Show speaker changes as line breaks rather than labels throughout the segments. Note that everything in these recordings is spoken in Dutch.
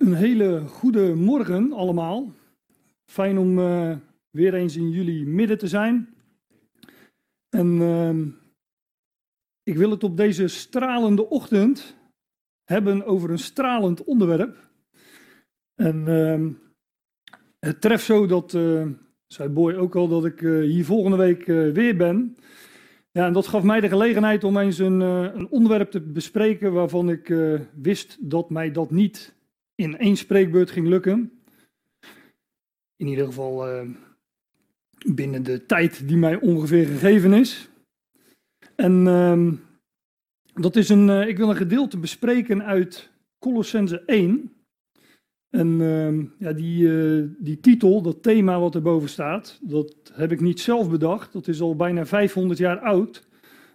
Een hele goede morgen allemaal. Fijn om uh, weer eens in jullie midden te zijn. En uh, ik wil het op deze stralende ochtend hebben over een stralend onderwerp. En uh, het treft zo dat, uh, zei Boy ook al, dat ik hier volgende week weer ben. Ja, en dat gaf mij de gelegenheid om eens een, een onderwerp te bespreken waarvan ik wist dat mij dat niet in één spreekbeurt ging lukken. In ieder geval uh, binnen de tijd die mij ongeveer gegeven is. En uh, dat is een, uh, ik wil een gedeelte bespreken uit Colossense 1. En ehm, ja, die, die titel, dat thema wat erboven staat, dat heb ik niet zelf bedacht. Dat is al bijna 500 jaar oud.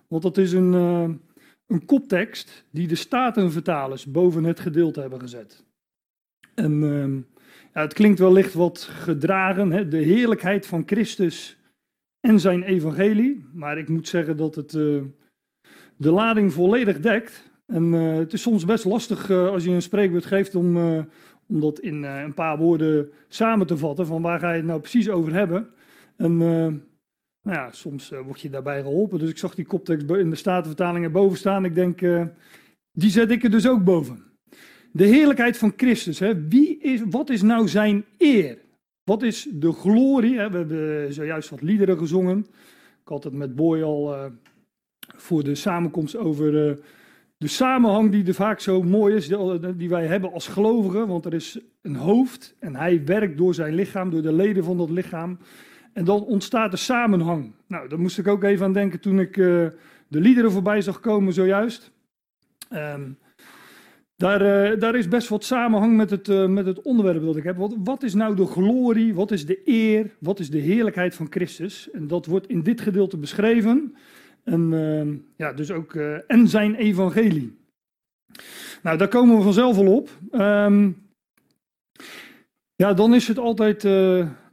Want dat is een, een koptekst die de Statenvertalers boven het gedeelte hebben gezet. En uh, ja, het klinkt wellicht wat gedragen, hè? de heerlijkheid van Christus en zijn evangelie. Maar ik moet zeggen dat het uh, de lading volledig dekt. En uh, het is soms best lastig uh, als je een spreekwoord geeft om, om dat in een paar woorden samen te vatten. Van waar ga je het nou precies over hebben? En nou ja, soms word je daarbij geholpen. Dus ik zag die koptekst in de Statenvertaling erboven staan. Ik denk, die zet ik er dus ook boven. De heerlijkheid van Christus. Hè? Wie is, wat is nou zijn eer? Wat is de glorie? Hè? We hebben zojuist wat liederen gezongen. Ik had het met Boy al uh, voor de samenkomst over uh, de samenhang die er vaak zo mooi is, die wij hebben als gelovigen. Want er is een hoofd en hij werkt door zijn lichaam, door de leden van dat lichaam. En dan ontstaat de samenhang. Nou, daar moest ik ook even aan denken toen ik uh, de liederen voorbij zag komen zojuist. Um, daar, uh, daar, is best wat samenhang met het, uh, met het onderwerp dat ik heb. Wat, is nou de glorie, wat is de eer, wat is de heerlijkheid van Christus? En dat wordt in dit gedeelte beschreven. En, uh, ja, dus ook, en zijn evangelie. Nou, daar komen we vanzelf al op. Um, ja, dan is het altijd,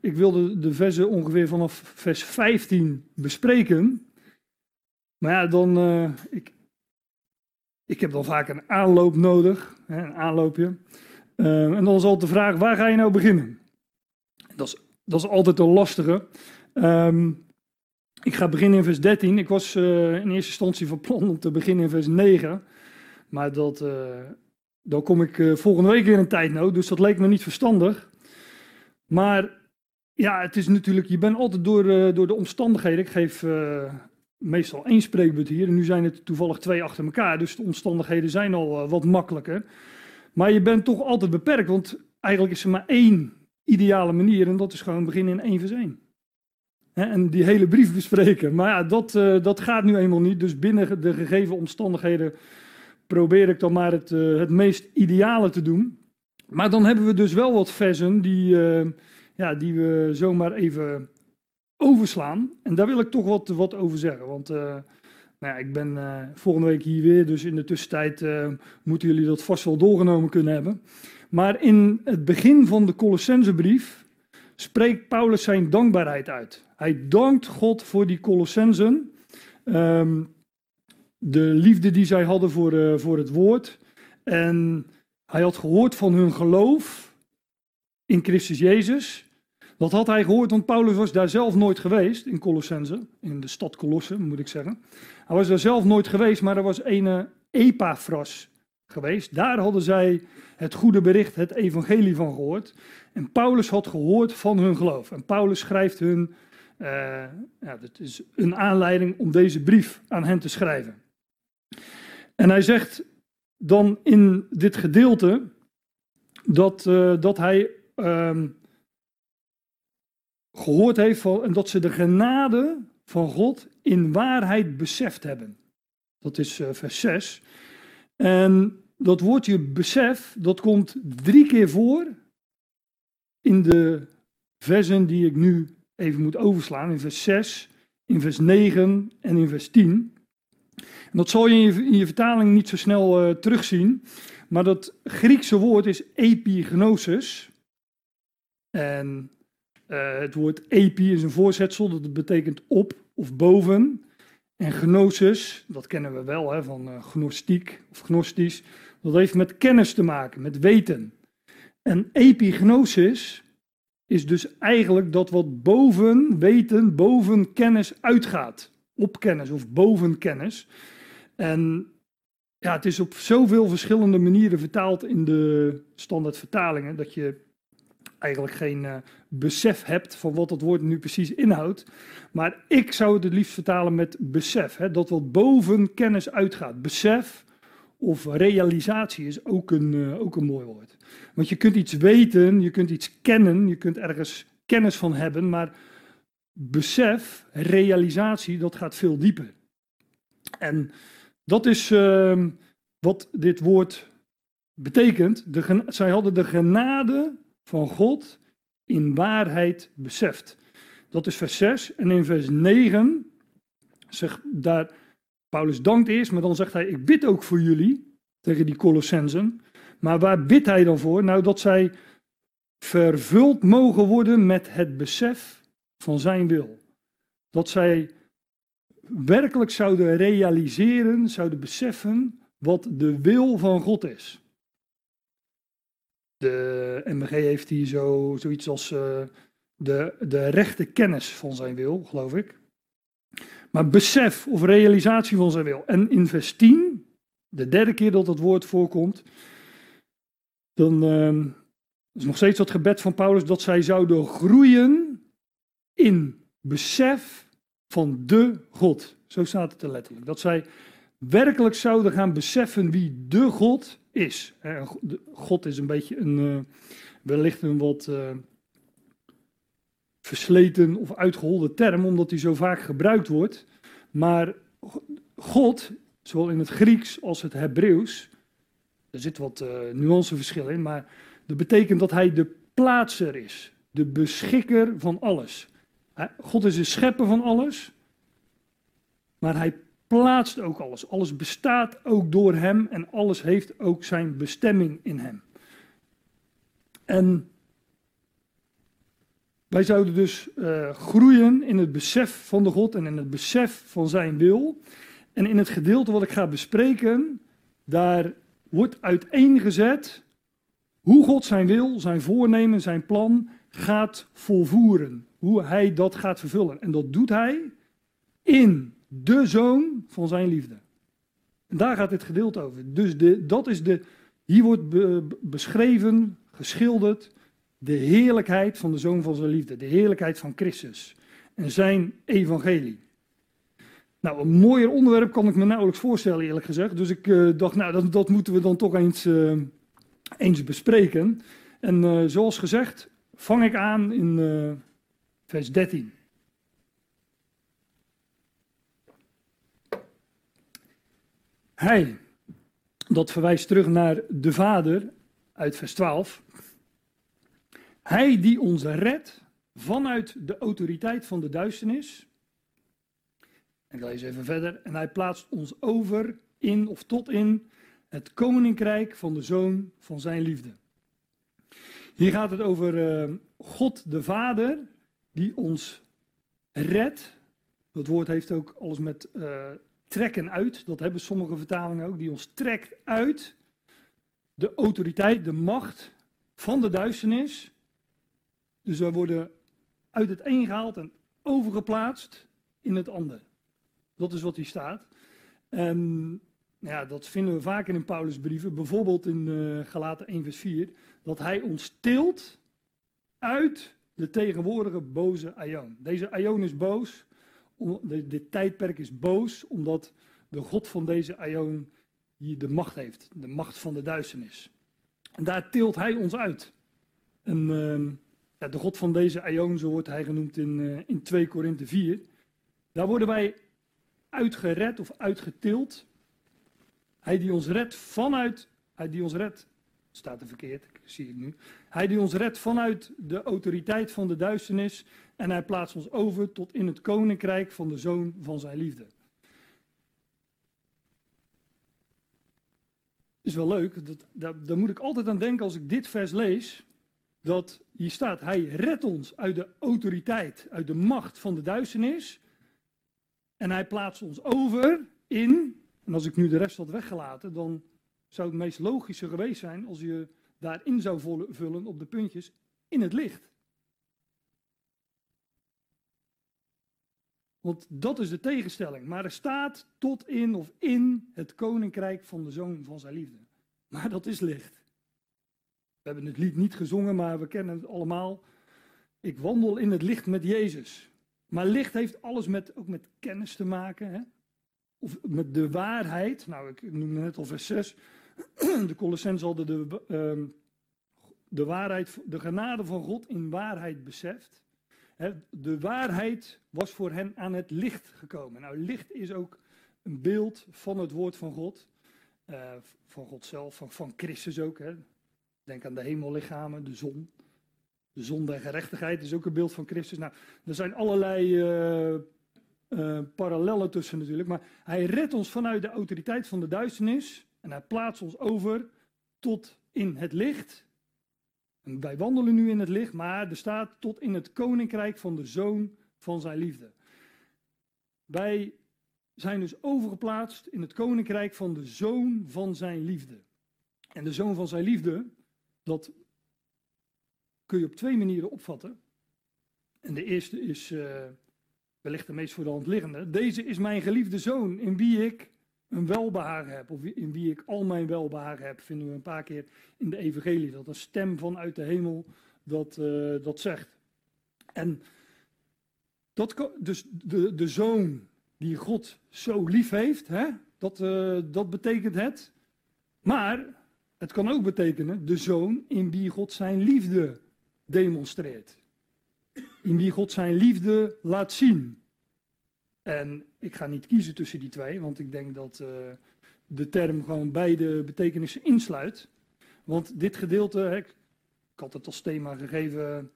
ik wilde de versen ongeveer vanaf vers 15 bespreken. Maar ja, dan, ik heb dan vaak een aanloop nodig, een aanloopje. Uh, en dan is altijd de vraag, waar ga je nou beginnen? Dat is, dat is altijd een lastige. Um, ik ga beginnen in vers 13. Ik was uh, in eerste instantie van plan om te beginnen in vers 9. Maar dat, uh, dan kom ik volgende week in een tijdnood, dus dat leek me niet verstandig. Maar ja, het is natuurlijk, je bent altijd door, door de omstandigheden. Ik geef meestal één spreekbeurt hier. En nu zijn het toevallig twee achter elkaar. Dus de omstandigheden zijn al uh, wat makkelijker. Maar je bent toch altijd beperkt. Want eigenlijk is er maar één ideale manier. En dat is gewoon beginnen in één vers één. en die hele brief bespreken. Maar ja, dat, uh, dat gaat nu eenmaal niet. Dus binnen de gegeven omstandigheden probeer ik dan maar het, uh, het meest ideale te doen. Maar dan hebben we dus wel wat versen die, ja, die we zomaar even overslaan. En daar wil ik toch wat, wat over zeggen. Want uh, nou ja, ik ben uh, volgende week hier weer, dus in de tussentijd uh, moeten jullie dat vast wel doorgenomen kunnen hebben. Maar in het begin van de Colossensebrief spreekt Paulus zijn dankbaarheid uit. Hij dankt God voor die Colossensen. Um, de liefde die zij hadden voor, voor het woord. En hij had gehoord van hun geloof in Christus Jezus. Dat had hij gehoord, want Paulus was daar zelf nooit geweest, in Colossense, in de stad Colosse moet ik zeggen. Hij was daar zelf nooit geweest, maar er was een Epaphras geweest. Daar hadden zij het goede bericht, het evangelie van gehoord. En Paulus had gehoord van hun geloof. En Paulus schrijft hun, uh, ja, dat is een aanleiding om deze brief aan hen te schrijven. En hij zegt dan in dit gedeelte dat, uh, dat hij... Uh, gehoord heeft van, en dat ze de genade van God in waarheid beseft hebben. Dat is uh, vers 6. En dat woordje besef, dat komt drie keer voor in de versen die ik nu even moet overslaan. In vers 6, in vers 9 en in vers 10. En dat zal je in je, in je vertaling niet zo snel uh, terugzien. Maar dat Griekse woord is epignosis. En uh, het woord epi is een voorzetsel, dat betekent op of boven. En gnosis, dat kennen we wel hè, van uh, gnostiek of gnostisch, dat heeft met kennis te maken, met weten. En epignosis is dus eigenlijk dat wat boven weten, boven kennis uitgaat. Op kennis of boven kennis. En ja, het is op zoveel verschillende manieren vertaald in de standaard vertalingen dat je eigenlijk geen uh, besef hebt van wat het woord nu precies inhoudt. Maar ik zou het het liefst vertalen met besef. Hè, dat wat boven kennis uitgaat. Besef of realisatie is ook een, uh, ook een mooi woord. Want je kunt iets weten, je kunt iets kennen, je kunt ergens kennis van hebben, maar besef, realisatie, dat gaat veel dieper. En dat is uh, wat dit woord betekent. De, zij hadden de genade van God in waarheid beseft. Dat is vers 6. En in vers 9 zegt daar, Paulus dankt eerst, maar dan zegt hij, ik bid ook voor jullie, tegen die Colossensen. Maar waar bidt hij dan voor? Nou, dat zij vervuld mogen worden met het besef van zijn wil. Dat zij werkelijk zouden realiseren, zouden beseffen wat de wil van God is. De MBG heeft hier zo, zoiets als uh, de, de rechte kennis van zijn wil, geloof ik. Maar besef of realisatie van zijn wil. En in vers 10, de derde keer dat het woord voorkomt, dan uh, is nog steeds dat gebed van Paulus dat zij zouden groeien in besef van de God. Zo staat het er letterlijk. Dat zij werkelijk zouden gaan beseffen wie de God is. God is een beetje een, uh, wellicht een wat uh, versleten of uitgeholde term, omdat hij zo vaak gebruikt wordt. Maar God, zowel in het Grieks als het Hebreeuws, er zit wat uh, nuanceverschil in, maar dat betekent dat hij de plaatser is, de beschikker van alles. God is de schepper van alles, maar hij plaatst ook alles. Alles bestaat ook door hem en alles heeft ook zijn bestemming in hem. En wij zouden dus uh, groeien in het besef van de God en in het besef van zijn wil. En in het gedeelte wat ik ga bespreken, daar wordt uiteengezet hoe God zijn wil, zijn voornemen, zijn plan gaat volvoeren. Hoe hij dat gaat vervullen. En dat doet hij in de zoon van zijn liefde. En daar gaat dit gedeelte over. Dus de, dat is de, hier wordt beschreven, geschilderd, de heerlijkheid van de zoon van zijn liefde. De heerlijkheid van Christus en zijn evangelie. Nou, een mooier onderwerp kan ik me nauwelijks voorstellen, eerlijk gezegd. Dus ik uh, dacht, nou, dat, moeten we dan toch eens, uh, eens bespreken. En uh, zoals gezegd, vang ik aan in vers 13. Hij, dat verwijst terug naar de Vader uit vers 12. Hij die ons redt vanuit de autoriteit van de duisternis. En ik lees even verder. En hij plaatst ons over in of tot in het koninkrijk van de zoon van zijn liefde. Hier gaat het over uh, God de Vader die ons redt. Dat woord heeft ook alles met uh, trekken uit. Dat hebben sommige vertalingen ook, die ons trekt uit de autoriteit, de macht van de duisternis. Dus we worden uit het een gehaald en overgeplaatst in het ander. Dat is wat hier staat. En ja, dat vinden we vaker in Paulus' brieven, bijvoorbeeld in uh, Galaten 1 vers 4, dat hij ons tilt uit de tegenwoordige boze Aion. Deze Aion is boos, dit tijdperk is boos omdat de God van deze Aion hier de macht heeft. De macht van de duisternis. En daar tilt hij ons uit. Uh, ja, de God van deze Aion, zo wordt hij genoemd in, uh, in 2 Korinthe 4. Daar worden wij uitgered of uitgetild. Hij die ons redt vanuit, hij die ons redt, staat er verkeerd, zie ik nu. Hij die ons redt vanuit de autoriteit van de duisternis en hij plaatst ons over tot in het koninkrijk van de zoon van zijn liefde. Is wel leuk, dat, daar, daar moet ik altijd aan denken als ik dit vers lees. Dat hier staat, hij redt ons uit de autoriteit, uit de macht van de duisternis. En hij plaatst ons over in, en als ik nu de rest had weggelaten, dan zou het meest logische geweest zijn als je daarin zou vullen op de puntjes in het licht. Want dat is de tegenstelling. Maar er staat tot in of in het koninkrijk van de zoon van zijn liefde. Maar dat is licht. We hebben het lied niet gezongen, maar we kennen het allemaal. Ik wandel in het licht met Jezus. Maar licht heeft alles met, ook met kennis te maken. Hè? Of met de waarheid. Nou, ik noemde net al vers 6. De Colossens hadden de, uh, de waarheid, de genade van God in waarheid beseft. De waarheid was voor hen aan het licht gekomen. Nou, licht is ook een beeld van het woord van God. Uh, van God zelf, van, van Christus ook. Hè. Denk aan de hemellichamen, de zon. De zon der gerechtigheid is ook een beeld van Christus. Nou, er zijn allerlei uh, parallellen tussen natuurlijk. Maar hij redt ons vanuit de autoriteit van de duisternis. En hij plaatst ons over tot in het licht. En wij wandelen nu in het licht, maar er staat tot in het koninkrijk van de zoon van zijn liefde. Wij zijn dus overgeplaatst in het koninkrijk van de zoon van zijn liefde. En de zoon van zijn liefde, dat kun je op twee manieren opvatten. En de eerste is uh, wellicht de meest voor de hand liggende. Deze is mijn geliefde zoon, in wie ik een heb, of in wie ik al mijn welbehagen heb, vinden we een paar keer in de evangelie, dat een stem vanuit de hemel dat, uh, dat zegt. En dat, dus de, de zoon die God zo lief heeft, hè, dat, uh, dat betekent het. Maar het kan ook betekenen de zoon in wie God zijn liefde demonstreert. In wie God zijn liefde laat zien. En ik ga niet kiezen tussen die twee, want ik denk dat uh, de term gewoon beide betekenissen insluit. Want dit gedeelte, hè, ik had het als thema gegeven,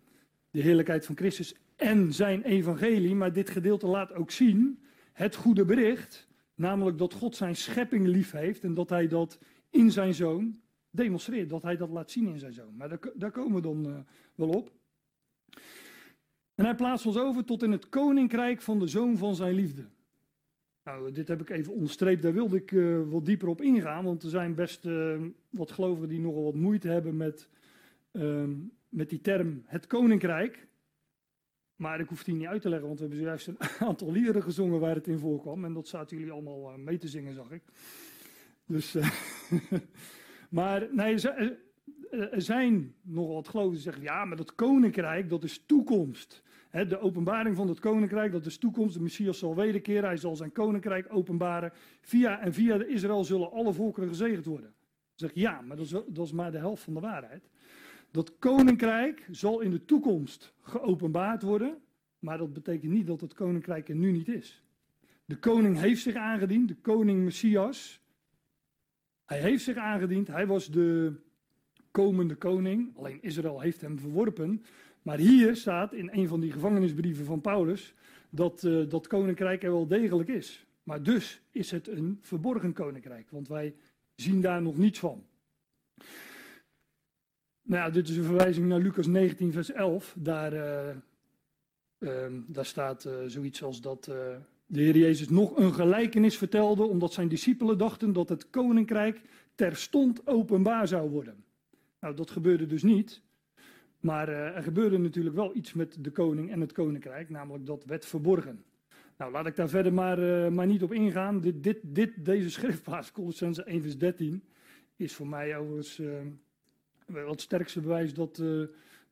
de heerlijkheid van Christus en zijn evangelie, maar dit gedeelte laat ook zien het goede bericht, namelijk dat God zijn schepping lief heeft en dat hij dat in zijn zoon demonstreert, dat hij dat laat zien in zijn zoon. Maar daar, daar komen we dan uh, wel op. En hij plaatst ons over tot in het koninkrijk van de zoon van zijn liefde. Nou, dit heb ik even onderstreept, daar wilde ik uh, wat dieper op ingaan, want er zijn best uh, wat gelovigen die nogal wat moeite hebben met, uh, met die term het koninkrijk. Maar ik hoef die niet uit te leggen, want we hebben zojuist een aantal liederen gezongen waar het in voorkwam. En dat zaten jullie allemaal eh, mee te zingen, zag ik. Dus, maar nee, er zijn nogal wat gelovigen die zeggen, ja, maar dat koninkrijk, dat is toekomst de openbaring van het koninkrijk, dat is toekomst. De Messias zal wederkeren, hij zal zijn koninkrijk openbaren. Via en via Israël zullen alle volkeren gezegend worden. zeg ja, maar dat is, dat is maar de helft van de waarheid. Dat koninkrijk zal in de toekomst geopenbaard worden, maar dat betekent niet dat het koninkrijk er nu niet is. De koning heeft zich aangediend, de koning Messias. Hij heeft zich aangediend, hij was de komende koning. Alleen Israël heeft hem verworpen. Maar hier staat in een van die gevangenisbrieven van Paulus dat uh, dat koninkrijk er wel degelijk is. Maar dus is het een verborgen koninkrijk, want wij zien daar nog niets van. Nou ja, dit is een verwijzing naar Lucas 19, vers 11. Daar, uh, uh, daar staat eh, zoiets als dat de Heer Jezus nog een gelijkenis vertelde, omdat zijn discipelen dachten dat het koninkrijk terstond openbaar zou worden. Nou, dat gebeurde dus niet. Maar uh, er gebeurde natuurlijk wel iets met de koning en het koninkrijk, namelijk dat werd verborgen. Nou, laat ik daar verder maar, uh, maar niet op ingaan. Dit, dit, dit, deze schriftplaats, Colossense 1 vers 13, is voor mij overigens wel het sterkste bewijs dat,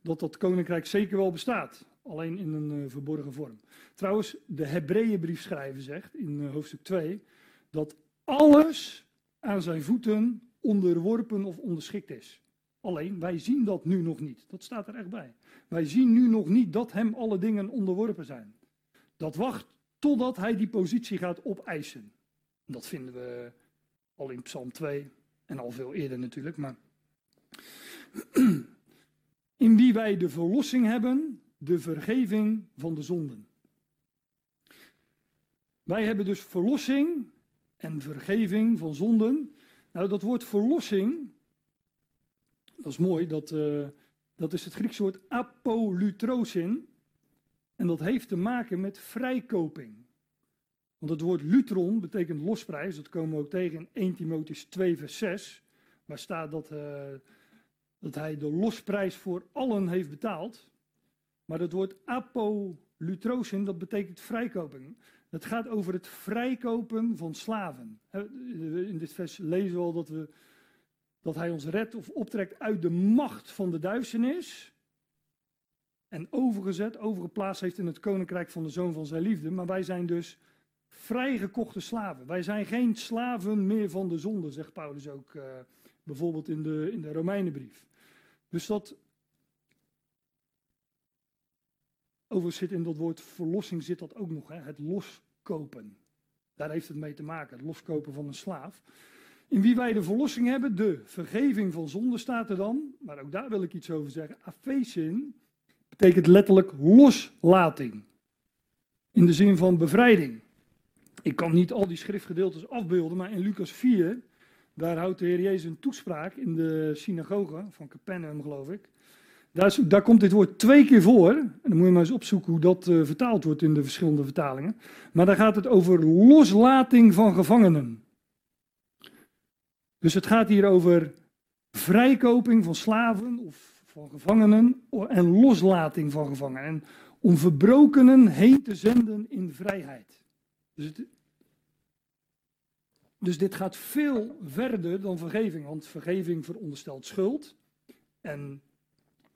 dat dat koninkrijk zeker wel bestaat. Alleen in een verborgen vorm. Trouwens, de Hebreeënbriefschrijver zegt in hoofdstuk 2 dat alles aan zijn voeten onderworpen of onderschikt is. Alleen, wij zien dat nu nog niet. Dat staat er echt bij. Wij zien nu nog niet dat hem alle dingen onderworpen zijn. Dat wacht totdat hij die positie gaat opeisen. Dat vinden we al in Psalm 2 en al veel eerder natuurlijk. Maar in wie wij de verlossing hebben, de vergeving van de zonden. Wij hebben dus verlossing en vergeving van zonden. Nou, dat woord verlossing, dat is mooi, dat, uh, dat is het Griekse woord apolutrosin. En dat heeft te maken met vrijkoping. Want het woord lutron betekent losprijs, dat komen we ook tegen in 1 Timotheus 2 vers 6. Waar staat dat, uh, dat hij de losprijs voor allen heeft betaald. Maar dat woord apolutrosin, dat betekent vrijkoping. Het gaat over het vrijkopen van slaven. In dit vers lezen we al dat, we, dat hij ons redt of optrekt uit de macht van de duisternis. En overgezet, overgeplaatst heeft in het koninkrijk van de zoon van zijn liefde. Maar wij zijn dus vrijgekochte slaven. Wij zijn geen slaven meer van de zonde, zegt Paulus ook uh, bijvoorbeeld in de, in de Romeinenbrief. Dus dat. Overigens zit in dat woord verlossing zit dat ook nog, hè? het loskopen. Daar heeft het mee te maken, het loskopen van een slaaf. In wie wij de verlossing hebben, de vergeving van zonde staat er dan, maar ook daar wil ik iets over zeggen. Aphesin betekent letterlijk loslating. In de zin van bevrijding. Ik kan niet al die schriftgedeeltes afbeelden, maar in Lucas 4, daar houdt de Heer Jezus een toespraak in de synagoge van Capernaum, geloof ik. Daar, komt dit woord twee keer voor. En dan moet je maar eens opzoeken hoe dat uh, vertaald wordt in de verschillende vertalingen. Maar daar gaat het over loslating van gevangenen. Dus het gaat hier over vrijkoping van slaven of van gevangenen en loslating van gevangenen. En om verbrokenen heen te zenden in vrijheid. Dus, het, dus dit gaat veel verder dan vergeving, want vergeving veronderstelt schuld. En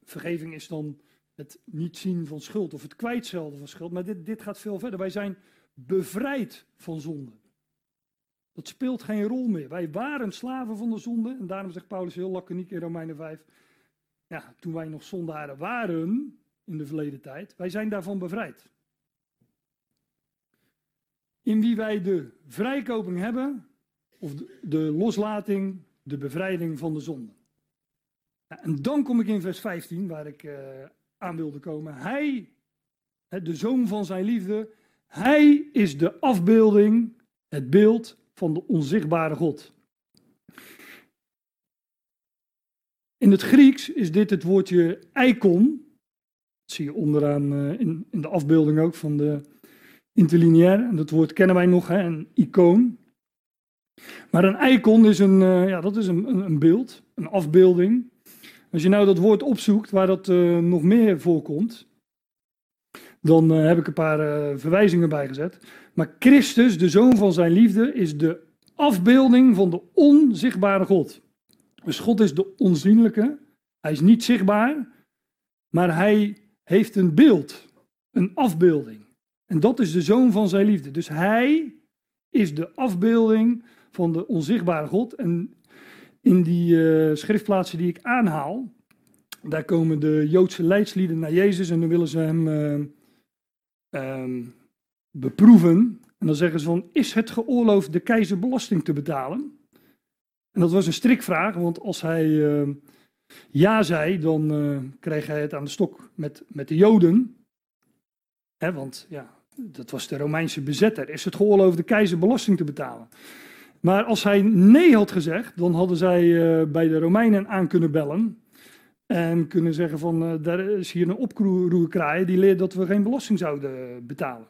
vergeving is dan het niet zien van schuld of het kwijtzelden van schuld. Maar dit, dit gaat veel verder. Wij zijn bevrijd van zonde. Dat speelt geen rol meer. Wij waren slaven van de zonde. En daarom zegt Paulus heel laconiek in Romeinen 5. Ja, toen wij nog zondaren waren in de verleden tijd, wij zijn daarvan bevrijd. In wie wij de vrijkoping hebben, of de, loslating, de bevrijding van de zonde. en dan kom ik in vers 15, waar ik uh, aan wilde komen. Hij, de zoon van zijn liefde, hij is de afbeelding, het beeld van de onzichtbare God. In het Grieks is dit het woordje icon. Dat zie je onderaan uh, in, de afbeelding ook van de interlineair. En dat woord kennen wij nog, hè, een icoon. Maar een icon is een, uh, ja, dat is een, een, beeld, een afbeelding. Als je nou dat woord opzoekt waar dat uh, nog meer voorkomt, dan heb ik een paar verwijzingen bijgezet. Maar Christus, de zoon van zijn liefde, is de afbeelding van de onzichtbare God. Dus God is de onzienlijke. Hij is niet zichtbaar, maar hij heeft een beeld, een afbeelding. En dat is de zoon van zijn liefde. Dus hij is de afbeelding van de onzichtbare God. En in die uh, schriftplaatsen die ik aanhaal, daar komen de Joodse leidslieden naar Jezus en dan willen ze hem uh, uh, beproeven. En dan zeggen ze van, is het geoorloofd de keizer belasting te betalen? En dat was een strikvraag, want als hij uh, ja zei, dan uh, kreeg hij het aan de stok met, met de Joden. Hè, want ja, dat was de Romeinse bezetter. Is het geoorloofd de keizer belasting te betalen? Maar als hij nee had gezegd, dan hadden zij uh, bij de Romeinen aan kunnen bellen. En kunnen zeggen van, daar is hier een oproerkraai die leert dat we geen belasting zouden betalen.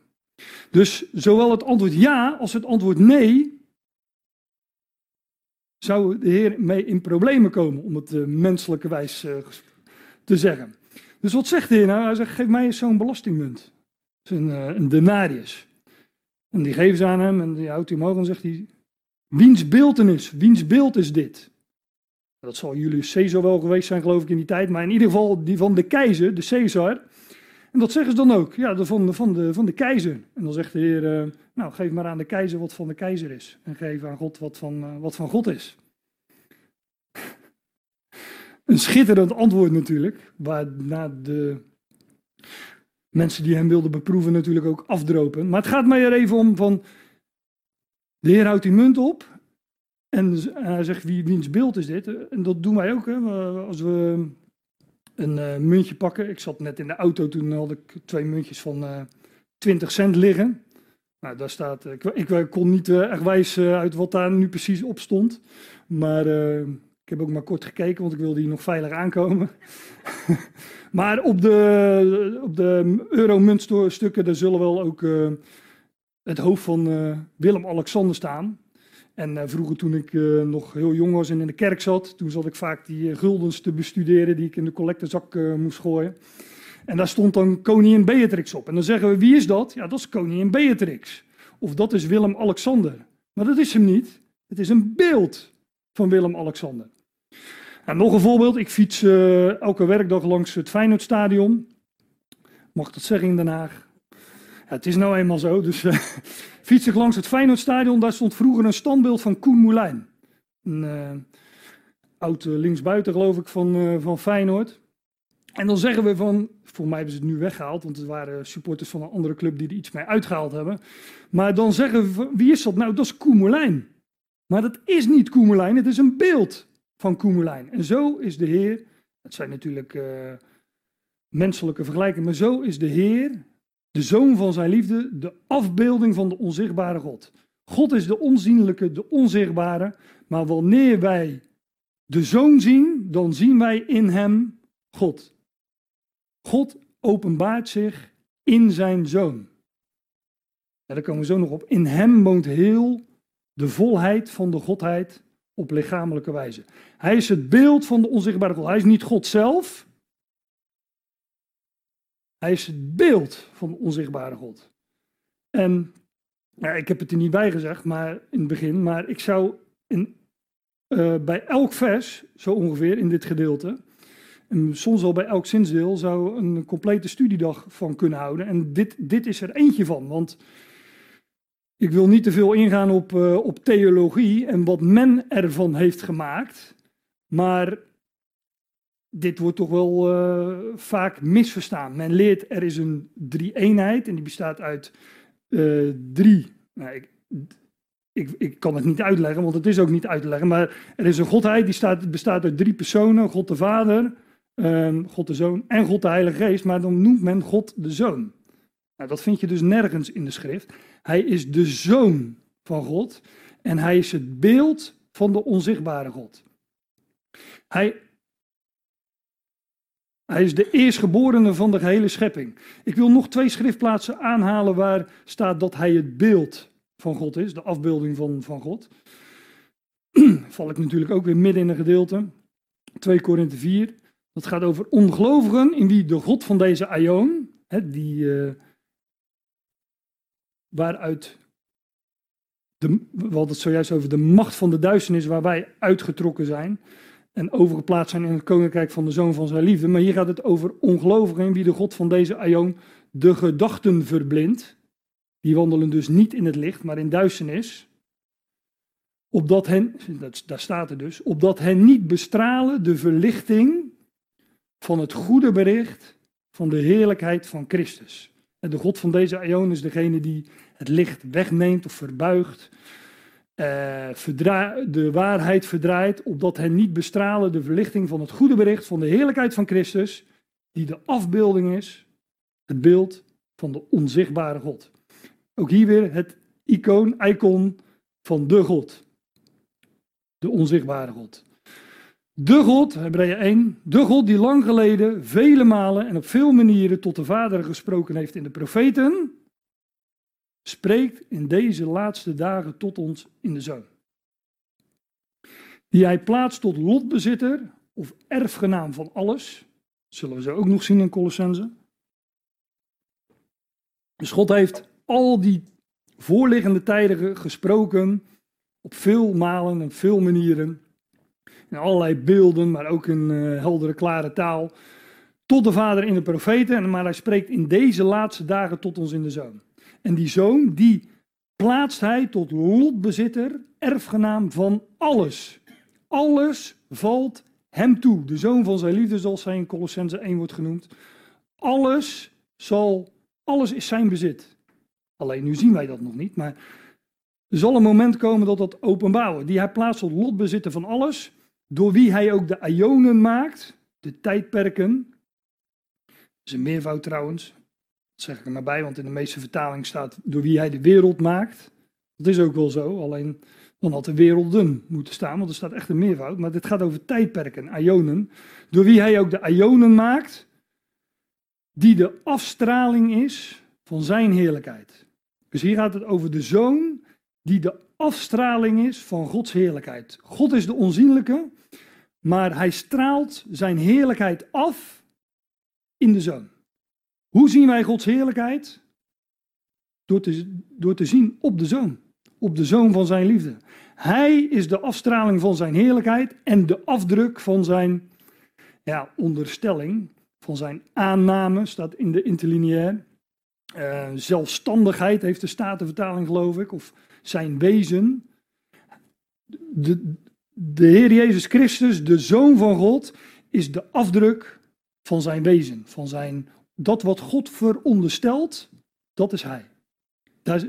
Dus zowel het antwoord ja als het antwoord nee zou de Heer mee in problemen komen, om het uh, menselijke wijs uh, te zeggen. Dus wat zegt de Heer nou? Hij zegt, geef mij eens zo'n belastingmunt. Een, uh, een denarius. En die geven ze aan hem en die houdt hij omhoog en zegt hij, wiens beeltenis, wiens beeld is dit? Dat zal Julius Caesar wel geweest zijn, geloof ik, in die tijd. Maar in ieder geval die van de keizer, de Caesar. En dat zeggen ze dan ook, ja, de, van, van, de, van de keizer. En dan zegt de Heer, uh, nou, geef maar aan de keizer wat van de keizer is. En geef aan God wat van, uh, wat van God is. Een schitterend antwoord natuurlijk, waarna de mensen die hem wilden beproeven natuurlijk ook afdropen. Maar het gaat mij er even om van, de Heer houdt die munt op en hij zegt, wie, wiens beeld is dit? En dat doen wij ook, hè, als we een uh, muntje pakken. Ik zat net in de auto, toen had ik twee muntjes van uh, 20 cent liggen. Nou, daar staat, ik, ik kon niet echt wijzen uit wat daar nu precies op stond. Maar ik heb ook maar kort gekeken, want ik wilde hier nog veilig aankomen. maar op de, op de euro-muntstukken, daar zullen wel ook het hoofd van Willem-Alexander staan. En uh, vroeger toen ik uh, nog heel jong was en in de kerk zat, toen zat ik vaak die uh, guldens te bestuderen die ik in de collectezak moest gooien. En daar stond dan koningin Beatrix op. En dan zeggen we, wie is dat? Ja, dat is koningin Beatrix. Of dat is Willem-Alexander. Maar dat is hem niet. Het is een beeld van Willem-Alexander. En nog een voorbeeld. Ik fiets elke werkdag langs het Feyenoordstadion. Mag dat zeggen in Den Haag? Het is nou eenmaal zo. Dus fiets ik langs het Feyenoordstadion. Daar stond vroeger een standbeeld van Koen Moulijn. Een uh, oud linksbuiten geloof ik van, uh, van Feyenoord. En dan zeggen we van, voor mij hebben ze het nu weggehaald, want het waren supporters van een andere club die er iets mee uitgehaald hebben. Maar dan zeggen we, van, wie is dat nou? Dat is Koen Moulijn. Maar dat is niet Koen Moulijn, het is een beeld van Koen Moulijn. En zo is de Heer, het zijn natuurlijk uh, menselijke vergelijkingen, maar zo is de Heer de zoon van zijn liefde, de afbeelding van de onzichtbare God. God is de onzienlijke, de onzichtbare, maar wanneer wij de zoon zien, dan zien wij in hem God. God openbaart zich in zijn zoon. Daar komen we zo nog op. In hem woont heel de volheid van de Godheid op lichamelijke wijze. Hij is het beeld van de onzichtbare God. Hij is niet God zelf, hij is het beeld van de onzichtbare God. En ja, ik heb het er niet bij gezegd maar, in het begin, maar ik zou uh, bij elk vers, zo ongeveer in dit gedeelte, en soms al bij elk zinsdeel, zou een complete studiedag van kunnen houden. En dit, dit is er eentje van, want ik wil niet te veel ingaan op, uh, op theologie en wat men ervan heeft gemaakt. Maar dit wordt toch wel uh, vaak misverstaan. Men leert er is een drie-eenheid en die bestaat uit uh, drie. Nou, ik, ik, ik, kan het niet uitleggen, want het is ook niet uit te leggen. Maar er is een godheid die staat, bestaat uit drie personen: God de Vader, uh, God de Zoon en God de Heilige Geest. Maar dan noemt men God de Zoon. Nou, dat vind je dus nergens in de schrift. Hij is de Zoon van God en hij is het beeld van de onzichtbare God. Hij hij is de eerstgeborene van de gehele schepping. Ik wil nog twee schriftplaatsen aanhalen waar staat dat hij het beeld van God is, de afbeelding van, van God. Val ik natuurlijk ook weer midden in een gedeelte. 2 Korinthe 4. Dat gaat over ongelovigen in wie de God van deze hè, die, uh, waaruit, de, we hadden het zojuist over de macht van de duisternis waar wij uitgetrokken zijn en overgeplaatst zijn in het koninkrijk van de zoon van zijn liefde. Maar hier gaat het over ongelovigen wie de God van deze aion de gedachten verblindt. Die wandelen dus niet in het licht, maar in duisternis. Opdat hen, dat, daar staat er dus, opdat hen niet bestralen de verlichting van het goede bericht van de heerlijkheid van Christus. En de God van deze aion is degene die het licht wegneemt of verbuigt de waarheid verdraait, opdat hen niet bestralen de verlichting van het goede bericht van de heerlijkheid van Christus, die de afbeelding is, het beeld van de onzichtbare God. Ook hier weer het icoon, icon van de God. De onzichtbare God. De God, Hebreeën 1, de God die lang geleden vele malen en op veel manieren tot de Vader gesproken heeft in de profeten, spreekt in deze laatste dagen tot ons in de zoon. Die hij plaatst tot lotbezitter of erfgenaam van alles. Zullen we ze ook nog zien in Colossense. Dus God heeft al die voorliggende tijden gesproken op veel malen en veel manieren. In allerlei beelden, maar ook in uh, heldere, klare taal. Tot de Vader in de profeten, maar hij spreekt in deze laatste dagen tot ons in de Zoon. En die zoon, die plaatst hij tot lotbezitter, erfgenaam van alles. Alles valt hem toe. De zoon van zijn liefde, zoals hij in Colossense 1 wordt genoemd. Alles zal, alles is zijn bezit. Alleen nu zien wij dat nog niet, maar er zal een moment komen dat dat wordt. Die hij plaatst tot lotbezitter van alles, door wie hij ook de ionen maakt, de tijdperken. Dat is een meervoud trouwens, zeg ik er maar bij, want in de meeste vertaling staat door wie hij de wereld maakt. Dat is ook wel zo, alleen dan had de werelden moeten staan, want er staat echt een meervoud. Maar dit gaat over tijdperken, ionen. Door wie hij ook de ionen maakt, die de afstraling is van zijn heerlijkheid. Dus hier gaat het over de zoon die de afstraling is van Gods heerlijkheid. God is de onzienlijke, maar hij straalt zijn heerlijkheid af in de zoon. Hoe zien wij Gods heerlijkheid? Door te, door te zien op de zoon, op de zoon van zijn liefde. Hij is de afstraling van zijn heerlijkheid en de afdruk van zijn ja, onderstelling, van zijn aanname, staat in de interlineair. Uh, zelfstandigheid heeft de Statenvertaling, geloof ik, of zijn wezen. De, de Heer Jezus Christus, de Zoon van God, is de afdruk van zijn wezen, van zijn, dat wat God veronderstelt, dat is Hij.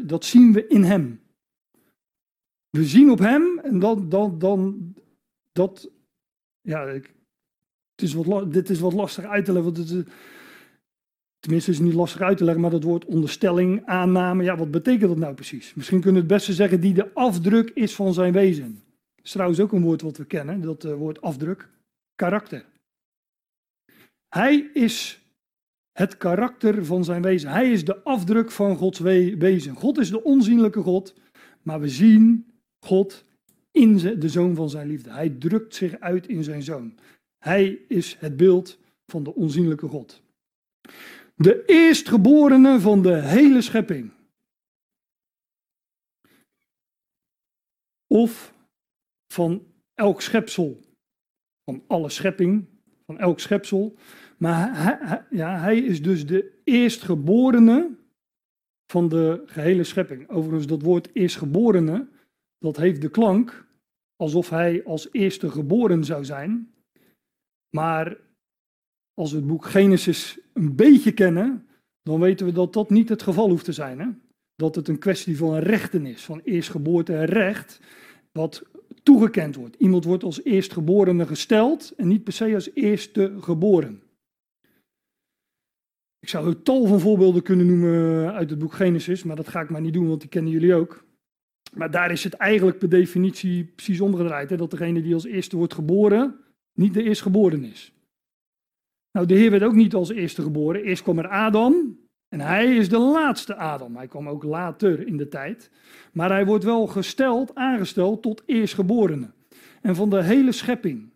Dat, zien we in Hem. We zien op Hem en dan, dan, dan dat, ja, ik, het is wat, dit is wat lastig uit te leggen, want het, Tenminste, is het niet lastig uit te leggen, maar dat woord onderstelling, aanname, ja, wat betekent dat nou precies? Misschien kunnen we het beste zeggen die de afdruk is van zijn wezen. Dat is trouwens ook een woord wat we kennen, dat uh, woord afdruk, karakter. Hij is het karakter van zijn wezen. Hij is de afdruk van Gods wezen. God is de onzienlijke God, maar we zien God in de zoon van zijn liefde. Hij drukt zich uit in zijn zoon. Hij is het beeld van de onzienlijke God. De eerstgeborene van de hele schepping. Of van elk schepsel. Van alle schepping, van elk schepsel. Maar hij, ja, hij is dus de eerstgeborene van de gehele schepping. Overigens, dat woord eerstgeborene, dat heeft de klank alsof hij als eerste geboren zou zijn. Maar als we het boek Genesis een beetje kennen, dan weten we dat dat niet het geval hoeft te zijn. Hè? Dat het een kwestie van rechten is, van eerstgeboorte en recht, wat toegekend wordt. Iemand wordt als eerstgeborene gesteld en niet per se als eerste geboren. Ik zou een tal van voorbeelden kunnen noemen uit het boek Genesis, maar dat ga ik maar niet doen, want die kennen jullie ook. Maar daar is het eigenlijk per definitie precies omgedraaid. Hè? Dat degene die als eerste wordt geboren, niet de eerstgeboren is. Nou, de Heer werd ook niet als eerste geboren. Eerst kwam er Adam en hij is de laatste Adam. Hij kwam ook later in de tijd. Maar hij wordt wel gesteld, aangesteld tot eerstgeborene. En van de hele schepping.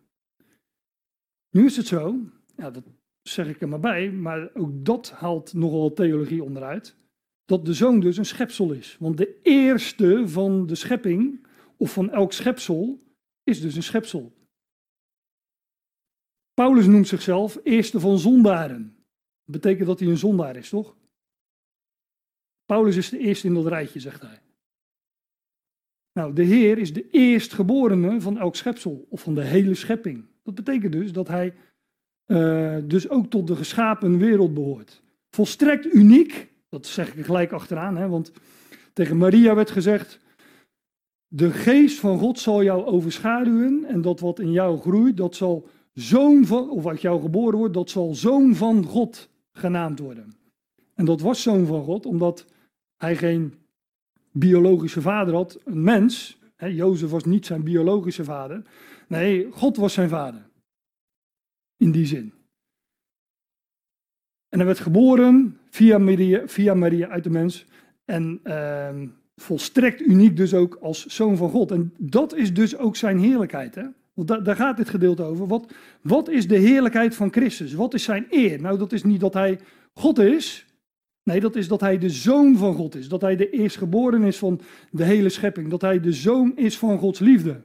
Nu is het zo, ja, dat zeg ik er maar bij, maar ook dat haalt nogal theologie onderuit. Dat de zoon dus een schepsel is. Want de eerste van de schepping, of van elk schepsel, is dus een schepsel. Paulus noemt zichzelf eerste van zondaren. Dat betekent dat hij een zondaar is, toch? Paulus is de eerste in dat rijtje, zegt hij. Nou, de Heer is de eerstgeborene van elk schepsel, of van de hele schepping. Dat betekent dus dat hij uh, dus ook tot de geschapen wereld behoort. Volstrekt uniek, dat zeg ik gelijk achteraan, hè, want tegen Maria werd gezegd, de geest van God zal jou overschaduwen en dat wat in jou groeit, dat zal zoon van, of wat jou geboren wordt, dat zal zoon van God genaamd worden. En dat was zoon van God, omdat hij geen biologische vader had, een mens. Hè, Jozef was niet zijn biologische vader. Nee, God was zijn vader. In die zin. En hij werd geboren via Maria, via Maria uit de mens. En uh, volstrekt uniek dus ook als zoon van God. En dat is dus ook zijn heerlijkheid. Hè? Want daar gaat dit gedeelte over. Wat, wat is de heerlijkheid van Christus? Wat is zijn eer? Nou, dat is niet dat hij God is. Nee, dat is dat hij de zoon van God is. Dat hij de eerstgeboren is van de hele schepping. Dat hij de zoon is van Gods liefde.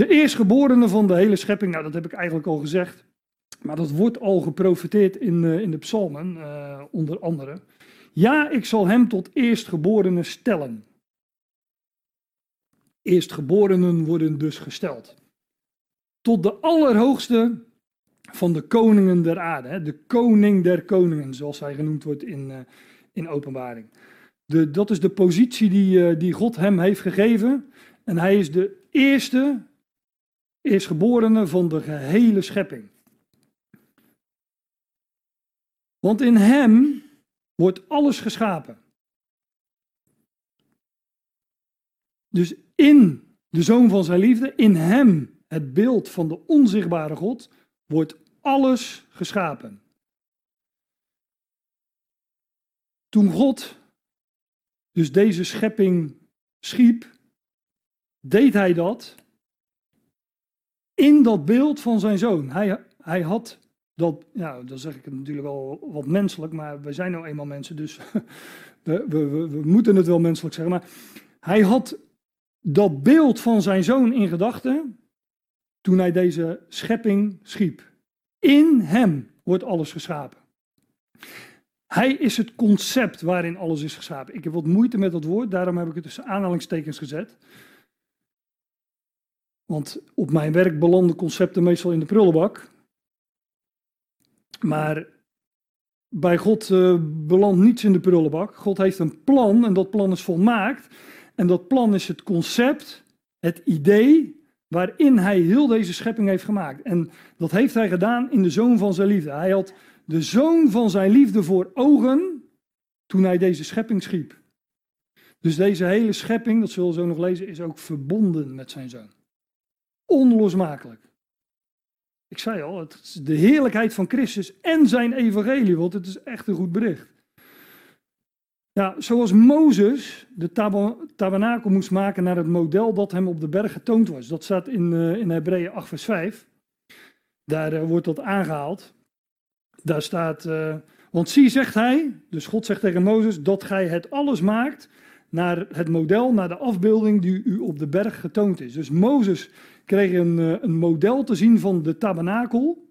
De eerstgeborene van de hele schepping, nou dat heb ik eigenlijk al gezegd. Maar dat wordt al geprofiteerd in, uh, in de psalmen, uh, onder andere. Ja, ik zal hem tot eerstgeborene stellen. Eerstgeborenen worden dus gesteld. Tot de allerhoogste van de koningen der aarde. De koning der koningen, zoals hij genoemd wordt in, uh, in openbaring. De, dat is de positie die, die God hem heeft gegeven. En hij is de eerste, eerstgeborene van de gehele schepping. Want in hem wordt alles geschapen. Dus in de zoon van zijn liefde, in hem, het beeld van de onzichtbare God, wordt alles geschapen. Toen God dus deze schepping schiep, deed hij dat in dat beeld van zijn zoon. Hij, hij had dat, ja, dan zeg ik het natuurlijk wel wat menselijk, maar we zijn nou eenmaal mensen, dus we, we, we, we moeten het wel menselijk zeggen. Maar hij had dat beeld van zijn zoon in gedachten toen hij deze schepping schiep. In hem wordt alles geschapen. Hij is het concept waarin alles is geschapen. Ik heb wat moeite met dat woord, daarom heb ik het tussen aanhalingstekens gezet. Want op mijn werk belanden concepten meestal in de prullenbak. Maar bij God uh, belandt niets in de prullenbak. God heeft een plan en dat plan is volmaakt. En dat plan is het concept, het idee waarin hij heel deze schepping heeft gemaakt. En dat heeft hij gedaan in de zoon van zijn liefde. Hij had de zoon van zijn liefde voor ogen toen hij deze schepping schiep. Dus deze hele schepping, dat zullen we zo nog lezen, is ook verbonden met zijn zoon. Onlosmakelijk. Ik zei al, het is de heerlijkheid van Christus en zijn evangelie, want het is echt een goed bericht. Ja, zoals Mozes de tabernakel moest maken naar het model dat hem op de berg getoond was. Dat staat in, uh, in Hebreeën 8 vers 5. Daar uh, wordt dat aangehaald. Daar staat, uh, want zie zegt hij, dus God zegt tegen Mozes, dat gij het alles maakt naar het model, naar de afbeelding die u op de berg getoond is. Dus Mozes kreeg een, een model te zien van de tabernakel.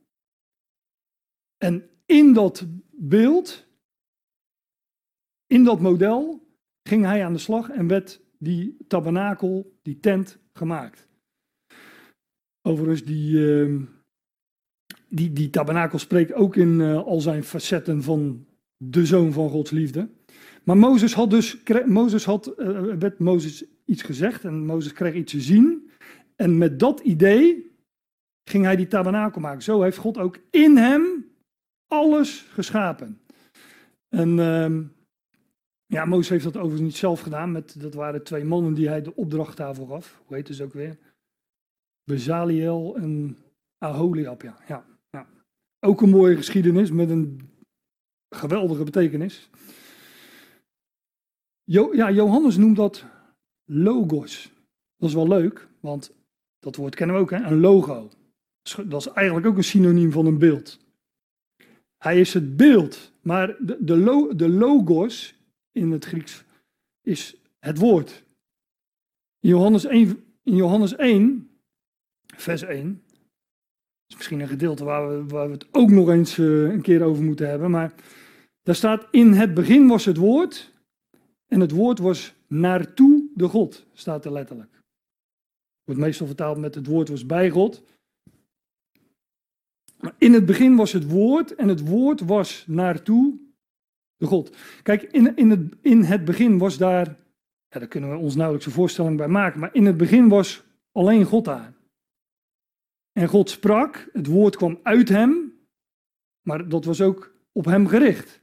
En in dat beeld in dat model ging hij aan de slag en werd die tabernakel, die tent, gemaakt. Overigens, die, uh, die, die tabernakel spreekt ook in uh, al zijn facetten van de zoon van Gods liefde. Maar Mozes had dus, Mozes had, uh, werd Mozes iets gezegd en Mozes kreeg iets te zien. En met dat idee ging hij die tabernakel maken. Zo heeft God ook in hem alles geschapen. En ehm, ja, Mozes heeft dat overigens niet zelf gedaan. Met, dat waren twee mannen die hij de opdracht gaf. Hoe heet ze ook weer? Bezaliel en Aholiab, ja. ja, ja. Ook een mooie geschiedenis met een geweldige betekenis. Jo, ja, Johannes noemt dat logos. Dat is wel leuk, want dat woord kennen we ook, hè? een logo. Dat is eigenlijk ook een synoniem van een beeld. Hij is het beeld, maar de, de, de logos in het Grieks is het woord. In Johannes 1, in Johannes 1 vers 1, is misschien een gedeelte waar we, waar we het ook nog eens uh, een keer over moeten hebben, maar daar staat in het begin was het woord en het woord was naartoe de God, staat er letterlijk. Wordt meestal vertaald met het woord was bij God. Maar in het begin was het woord en het woord was naartoe de God. Kijk, in, in, het, in het begin was daar, ja, daar kunnen we ons nauwelijks een voorstelling bij maken, maar in het begin was alleen God daar. En God sprak, het woord kwam uit hem, maar dat was ook op hem gericht.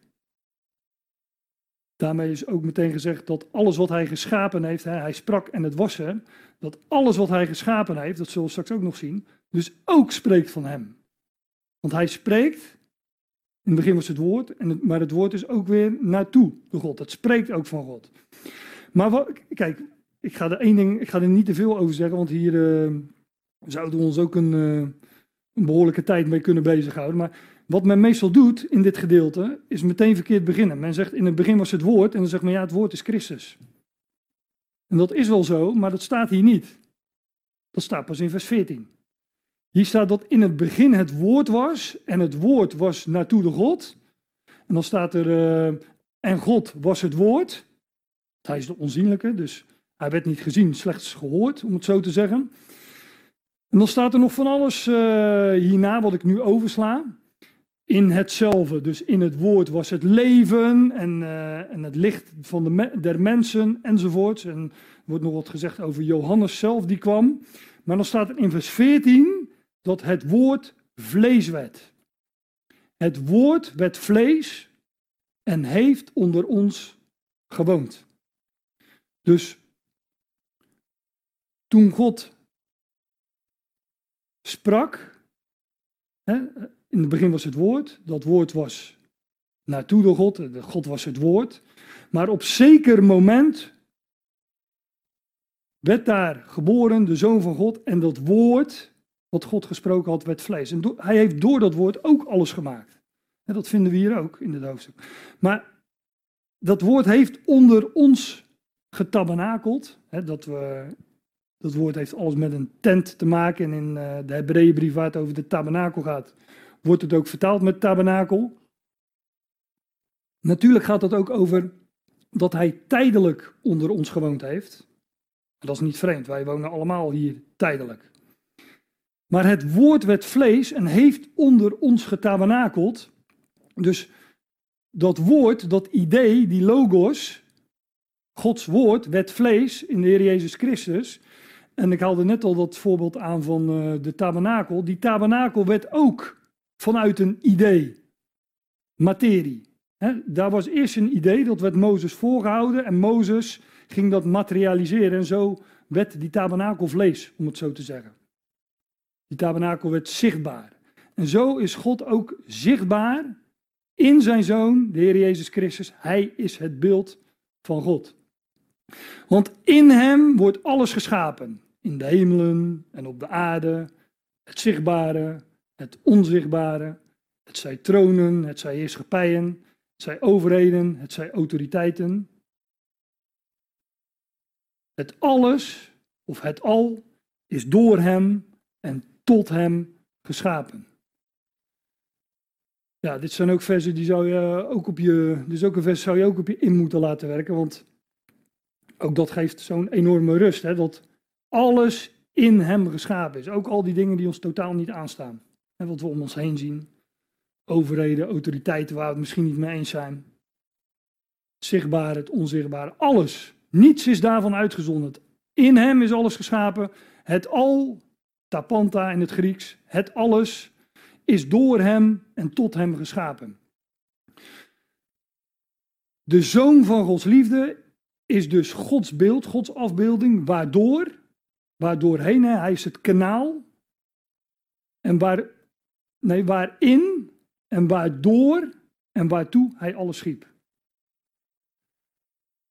Daarmee is ook meteen gezegd dat alles wat hij geschapen heeft, hè, hij sprak en het was hem, dat alles wat hij geschapen heeft, dat zullen we straks ook nog zien, dus ook spreekt van hem. Want hij spreekt in het begin was het woord, en maar het woord is ook weer naartoe de God. Het spreekt ook van God. Maar wat, kijk, ik ga er één ding, ik ga er niet te veel over zeggen, want hier uh, zouden we ons ook een, uh, een behoorlijke tijd mee kunnen bezighouden. Maar wat men meestal doet in dit gedeelte, is meteen verkeerd beginnen. Men zegt in het begin was het woord, en dan zegt men ja, het woord is Christus. En dat is wel zo, maar dat staat hier niet. Dat staat pas in vers 14. Hier staat dat in het begin het woord was en het woord was naartoe de God. En dan staat er, uh, en God was het woord. Hij is de onzienlijke, dus hij werd niet gezien, slechts gehoord, om het zo te zeggen. En dan staat er nog van alles uh, hierna wat ik nu oversla. In hetzelfde, dus in het woord was het leven en, uh, en het licht van de der mensen enzovoorts. En er wordt nog wat gezegd over Johannes zelf die kwam. Maar dan staat er in vers 14, dat het woord vlees werd. Het woord werd vlees en heeft onder ons gewoond. Dus toen God sprak, hè, in het begin was het woord, dat woord was naartoe door God. God was het woord. Maar op zeker moment werd daar geboren de Zoon van God. En dat woord, wat God gesproken had, werd vlees. En hij heeft door dat woord ook alles gemaakt. Dat vinden we hier ook in het hoofdstuk. Maar dat woord heeft onder ons getabernakeld. Hè, dat, we, dat woord heeft alles met een tent te maken. En in uh, de Hebreeënbrief waar het over de tabernakel gaat, wordt het ook vertaald met tabernakel. Natuurlijk gaat het ook over dat hij tijdelijk onder ons gewoond heeft. Dat is niet vreemd, wij wonen allemaal hier tijdelijk. Maar het woord werd vlees en heeft onder ons getabernakeld. Dus dat woord, dat idee, die logos, Gods woord, werd vlees in de Heer Jezus Christus. En ik haalde net al dat voorbeeld aan van uh, de tabernakel. Die tabernakel werd ook vanuit een idee, materie. daar was eerst een idee, dat werd Mozes voorgehouden en Mozes ging dat materialiseren en zo werd die tabernakel vlees, om het zo te zeggen. Die tabernakel werd zichtbaar. En zo is God ook zichtbaar in zijn zoon, de Heer Jezus Christus. Hij is het beeld van God. Want in hem wordt alles geschapen. In de hemelen en op de aarde. Het zichtbare, het onzichtbare. Het zij tronen, het zij heerschappijen, het zij overheden, het zij autoriteiten. Het alles, of het al, is door hem en tot hem geschapen. Ja, dit zijn ook versen die zou je ook op je, dus ook een vers zou je ook op je in moeten laten werken, want ook dat geeft zo'n enorme rust, hè, dat alles in hem geschapen is. Ook al die dingen die ons totaal niet aanstaan. Hè, wat we om ons heen zien. Overheden, autoriteiten waar we het misschien niet mee eens zijn. Het zichtbare, het onzichtbare, alles. Niets is daarvan uitgezonderd. In hem is alles geschapen. Het al, tapanta in het Grieks, het alles is door hem en tot hem geschapen. De zoon van Gods liefde is dus Gods beeld, Gods afbeelding, waardoor, waardoorheen, hij is het kanaal, en waar, nee, waarin en waardoor en waartoe hij alles schiep.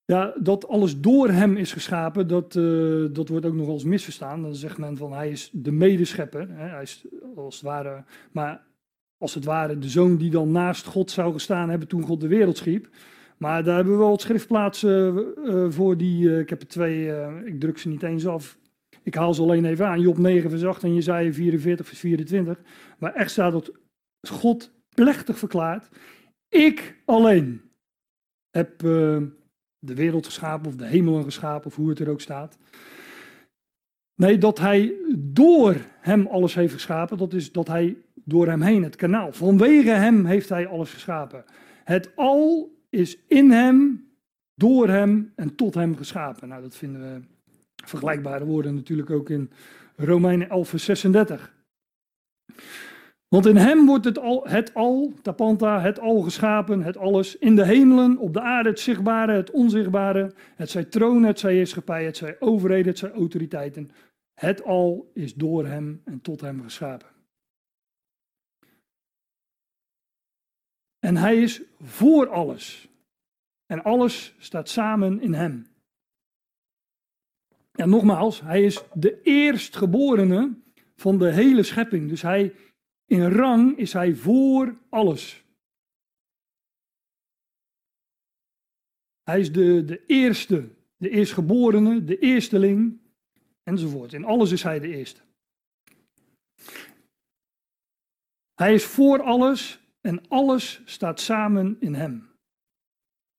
Ja, dat alles door hem is geschapen, dat, uh, dat wordt ook nog eens misverstaan. Dan zegt men van hij is de medeschepper. Hè? Hij is als het ware, maar als het ware de zoon die dan naast God zou gestaan hebben toen God de wereld schiep. Maar daar hebben we wel wat schriftplaatsen uh, voor die, uh, ik heb er twee, ik druk ze niet eens af. Ik haal ze alleen even aan, Job 9 vers 8 en Jezaja 44 vers 24. Waar echt staat dat God plechtig verklaart, ik alleen heb de wereld geschapen of de hemelen geschapen of hoe het er ook staat. Nee, dat hij door hem alles heeft geschapen, dat is dat hij door hem heen, het kanaal, vanwege hem heeft hij alles geschapen. Het al is in hem, door hem en tot hem geschapen. Nou, dat vinden we vergelijkbare woorden natuurlijk ook in Romeinen 11, vers 36. Want in hem wordt het al, het al, tapanta, het al geschapen, het alles, in de hemelen, op de aarde, het zichtbare, het onzichtbare, het zij tronen, het zij heerschappij, het zij overheden, het zij autoriteiten. Het al is door hem en tot hem geschapen. En hij is voor alles. En alles staat samen in hem. Nogmaals, hij is de eerstgeborene van de hele schepping. Dus hij in rang is hij voor alles. Hij is de, de eerste, de eerstgeborene, de eersteling, enzovoort. In alles is hij de eerste. Hij is voor alles en alles staat samen in hem.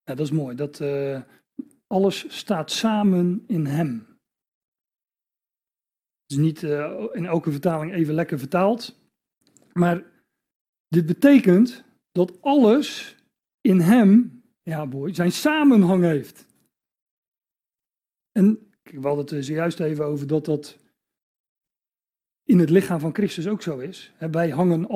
Ja, dat is mooi, dat uh, alles staat samen in hem. Is niet uh, in elke vertaling even lekker vertaald. Maar dit betekent dat alles in hem, ja boy, zijn samenhang heeft. En we hadden het zojuist even over dat dat in het lichaam van Christus ook zo is. Wij hangen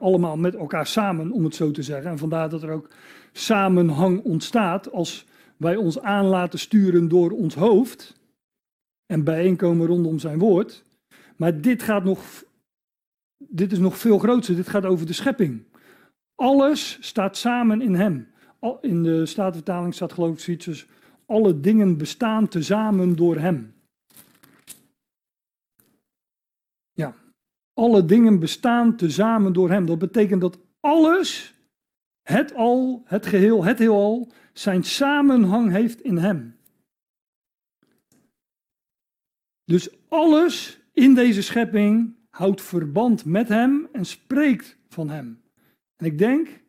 allemaal met elkaar samen, om het zo te zeggen. En vandaar dat er ook samenhang ontstaat als wij ons aan laten sturen door ons hoofd en bijeenkomen rondom zijn woord. Maar dit gaat nog dit is nog veel groter. Dit gaat over de schepping. Alles staat samen in hem. In de Statenvertaling staat geloof ik zoiets als alle dingen bestaan tezamen door hem. Ja, alle dingen bestaan tezamen door hem. Dat betekent dat alles, het al, het geheel, het heelal, zijn samenhang heeft in hem. Dus alles in deze schepping houdt verband met hem en spreekt van hem. En ik denk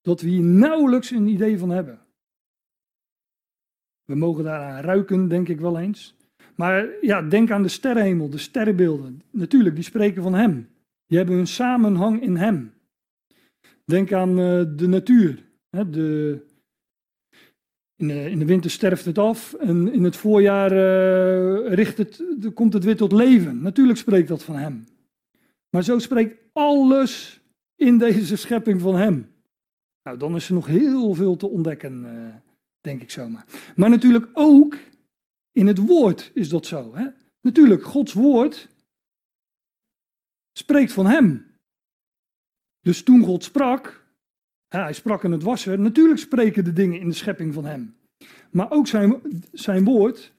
dat we hier nauwelijks een idee van hebben. We mogen daaraan ruiken, denk ik wel eens. Maar ja, denk aan de sterrenhemel, de sterrenbeelden. Natuurlijk, die spreken van Hem. Die hebben een samenhang in Hem. Denk aan uh, de natuur. De, in, de, in, de, winter sterft het af en in het voorjaar uh, richt het, komt het weer tot leven. Natuurlijk spreekt dat van Hem. Maar zo spreekt alles in deze schepping van Hem. Nou, dan is er nog heel veel te ontdekken, uh, denk ik zomaar. Maar natuurlijk ook in het woord is dat zo. Hè? Natuurlijk, Gods woord spreekt van Hem. Dus toen God sprak, hij sprak in het wasser, natuurlijk spreken de dingen in de schepping van Hem. Maar ook zijn, zijn woord,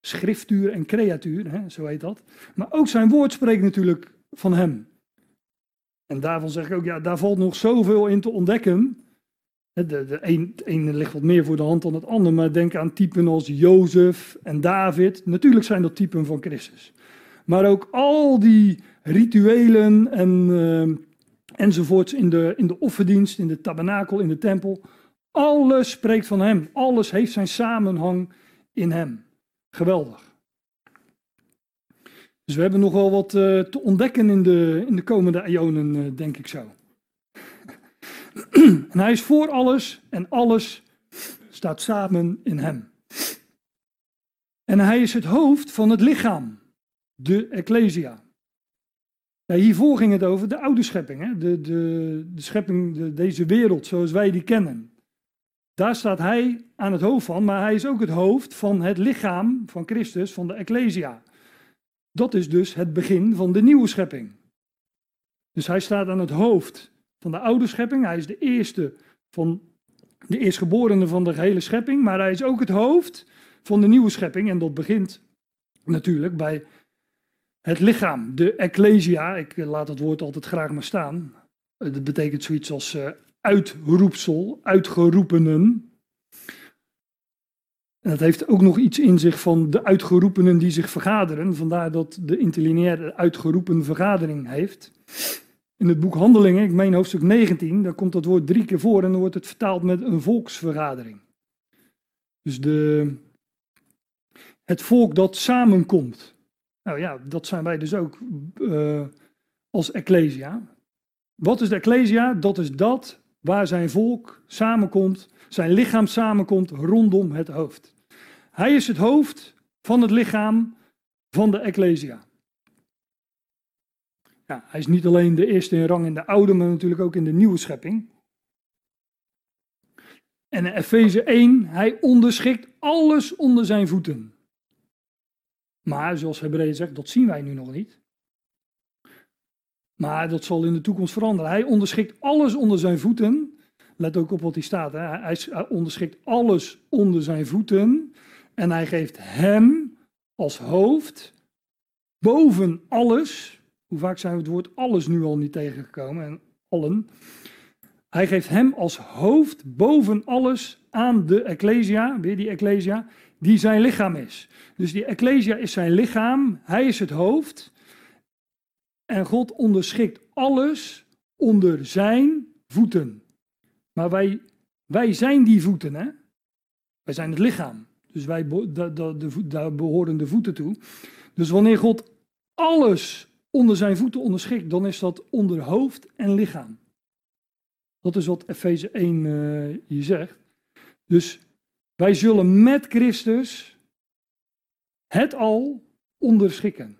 schriftuur en creatuur, hè, zo heet dat. Maar ook zijn woord spreekt natuurlijk van Hem. En daarvan zeg ik ook, ja, daar valt nog zoveel in te ontdekken. De, de een, ene ligt wat meer voor de hand dan het ander, maar denk aan typen als Jozef en David. Natuurlijk zijn dat typen van Christus. Maar ook al die rituelen en, uh, enzovoorts in de, in de offerdienst, in de tabernakel, in de tempel. Alles spreekt van hem. Alles heeft zijn samenhang in hem. Geweldig. Dus we hebben nog wel wat uh, te ontdekken in de, in de komende eonen, uh, denk ik zo. en hij is voor alles en alles staat samen in hem. En hij is het hoofd van het lichaam, de Ecclesia. Ja, hiervoor ging het over de oude schepping, hè? De, de, de schepping, de, deze wereld zoals wij die kennen. Daar staat hij aan het hoofd van, maar hij is ook het hoofd van het lichaam van Christus, van de Ecclesia. Dat is dus het begin van de nieuwe schepping. Dus hij staat aan het hoofd van de oude schepping. Hij is de eerste van de eerstgeborene van de gehele schepping, maar hij is ook het hoofd van de nieuwe schepping. En dat begint natuurlijk bij het lichaam, de ecclesia. Ik laat het woord altijd graag maar staan. Dat betekent zoiets als uh, uitroepsel, uitgeroepenen. En dat heeft ook nog iets in zich van de uitgeroepenen die zich vergaderen. Vandaar dat de interlineaire uitgeroepen vergadering heeft. In het boek Handelingen, ik meen hoofdstuk 19, daar komt dat woord drie keer voor en dan wordt het vertaald met een volksvergadering. Dus de, het volk dat samenkomt. Nou ja, dat zijn wij dus ook uh, als Ecclesia. Wat is de Ecclesia? Dat is dat waar zijn volk samenkomt, zijn lichaam samenkomt rondom het hoofd. Hij is het hoofd van het lichaam van de Ecclesia. Ja, hij is niet alleen de eerste in rang in de oude, maar natuurlijk ook in de nieuwe schepping. En in Efeze 1, hij onderschikt alles onder zijn voeten. Maar zoals Hebreeën zegt, dat zien wij nu nog niet. Maar dat zal in de toekomst veranderen. Hij onderschikt alles onder zijn voeten. Let ook op wat hij staat. Hè. Hij onderschikt alles onder zijn voeten. En hij geeft hem als hoofd boven alles hoe vaak zijn we het woord alles nu al niet tegengekomen en allen. Hij geeft hem als hoofd boven alles aan de Ecclesia, weer die Ecclesia, die zijn lichaam is. Dus die Ecclesia is zijn lichaam, hij is het hoofd. En God onderschikt alles onder zijn voeten. Maar wij, wij zijn die voeten, hè? Wij zijn het lichaam. Dus wij, daar behoren de voeten toe. Dus wanneer God alles onder zijn voeten onderschikt, dan is dat onder hoofd en lichaam. Dat is wat Efeze 1 uh, hier zegt. Dus wij zullen met Christus het al onderschikken.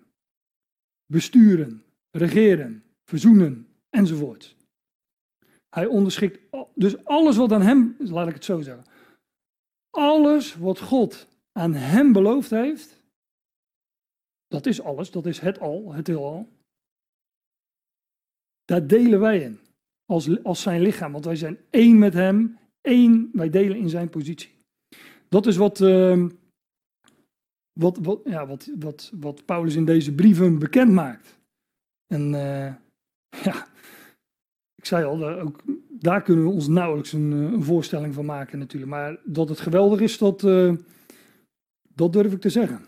Besturen, regeren, verzoenen enzovoort. Hij onderschikt dus alles wat aan hem, laat ik het zo zeggen. Alles wat God aan hem beloofd heeft, dat is alles, dat is het al, het heelal. Daar delen wij in. als, als zijn lichaam, want wij zijn één met hem, één, wij delen in zijn positie. Dat is wat, uh, wat, wat, ja, wat, wat, wat Paulus in deze brieven bekend maakt. En uh, ja, ik zei al, ook, daar kunnen we ons nauwelijks een, eh, een, voorstelling van maken natuurlijk. Maar dat het geweldig is, dat, uh, dat durf ik te zeggen.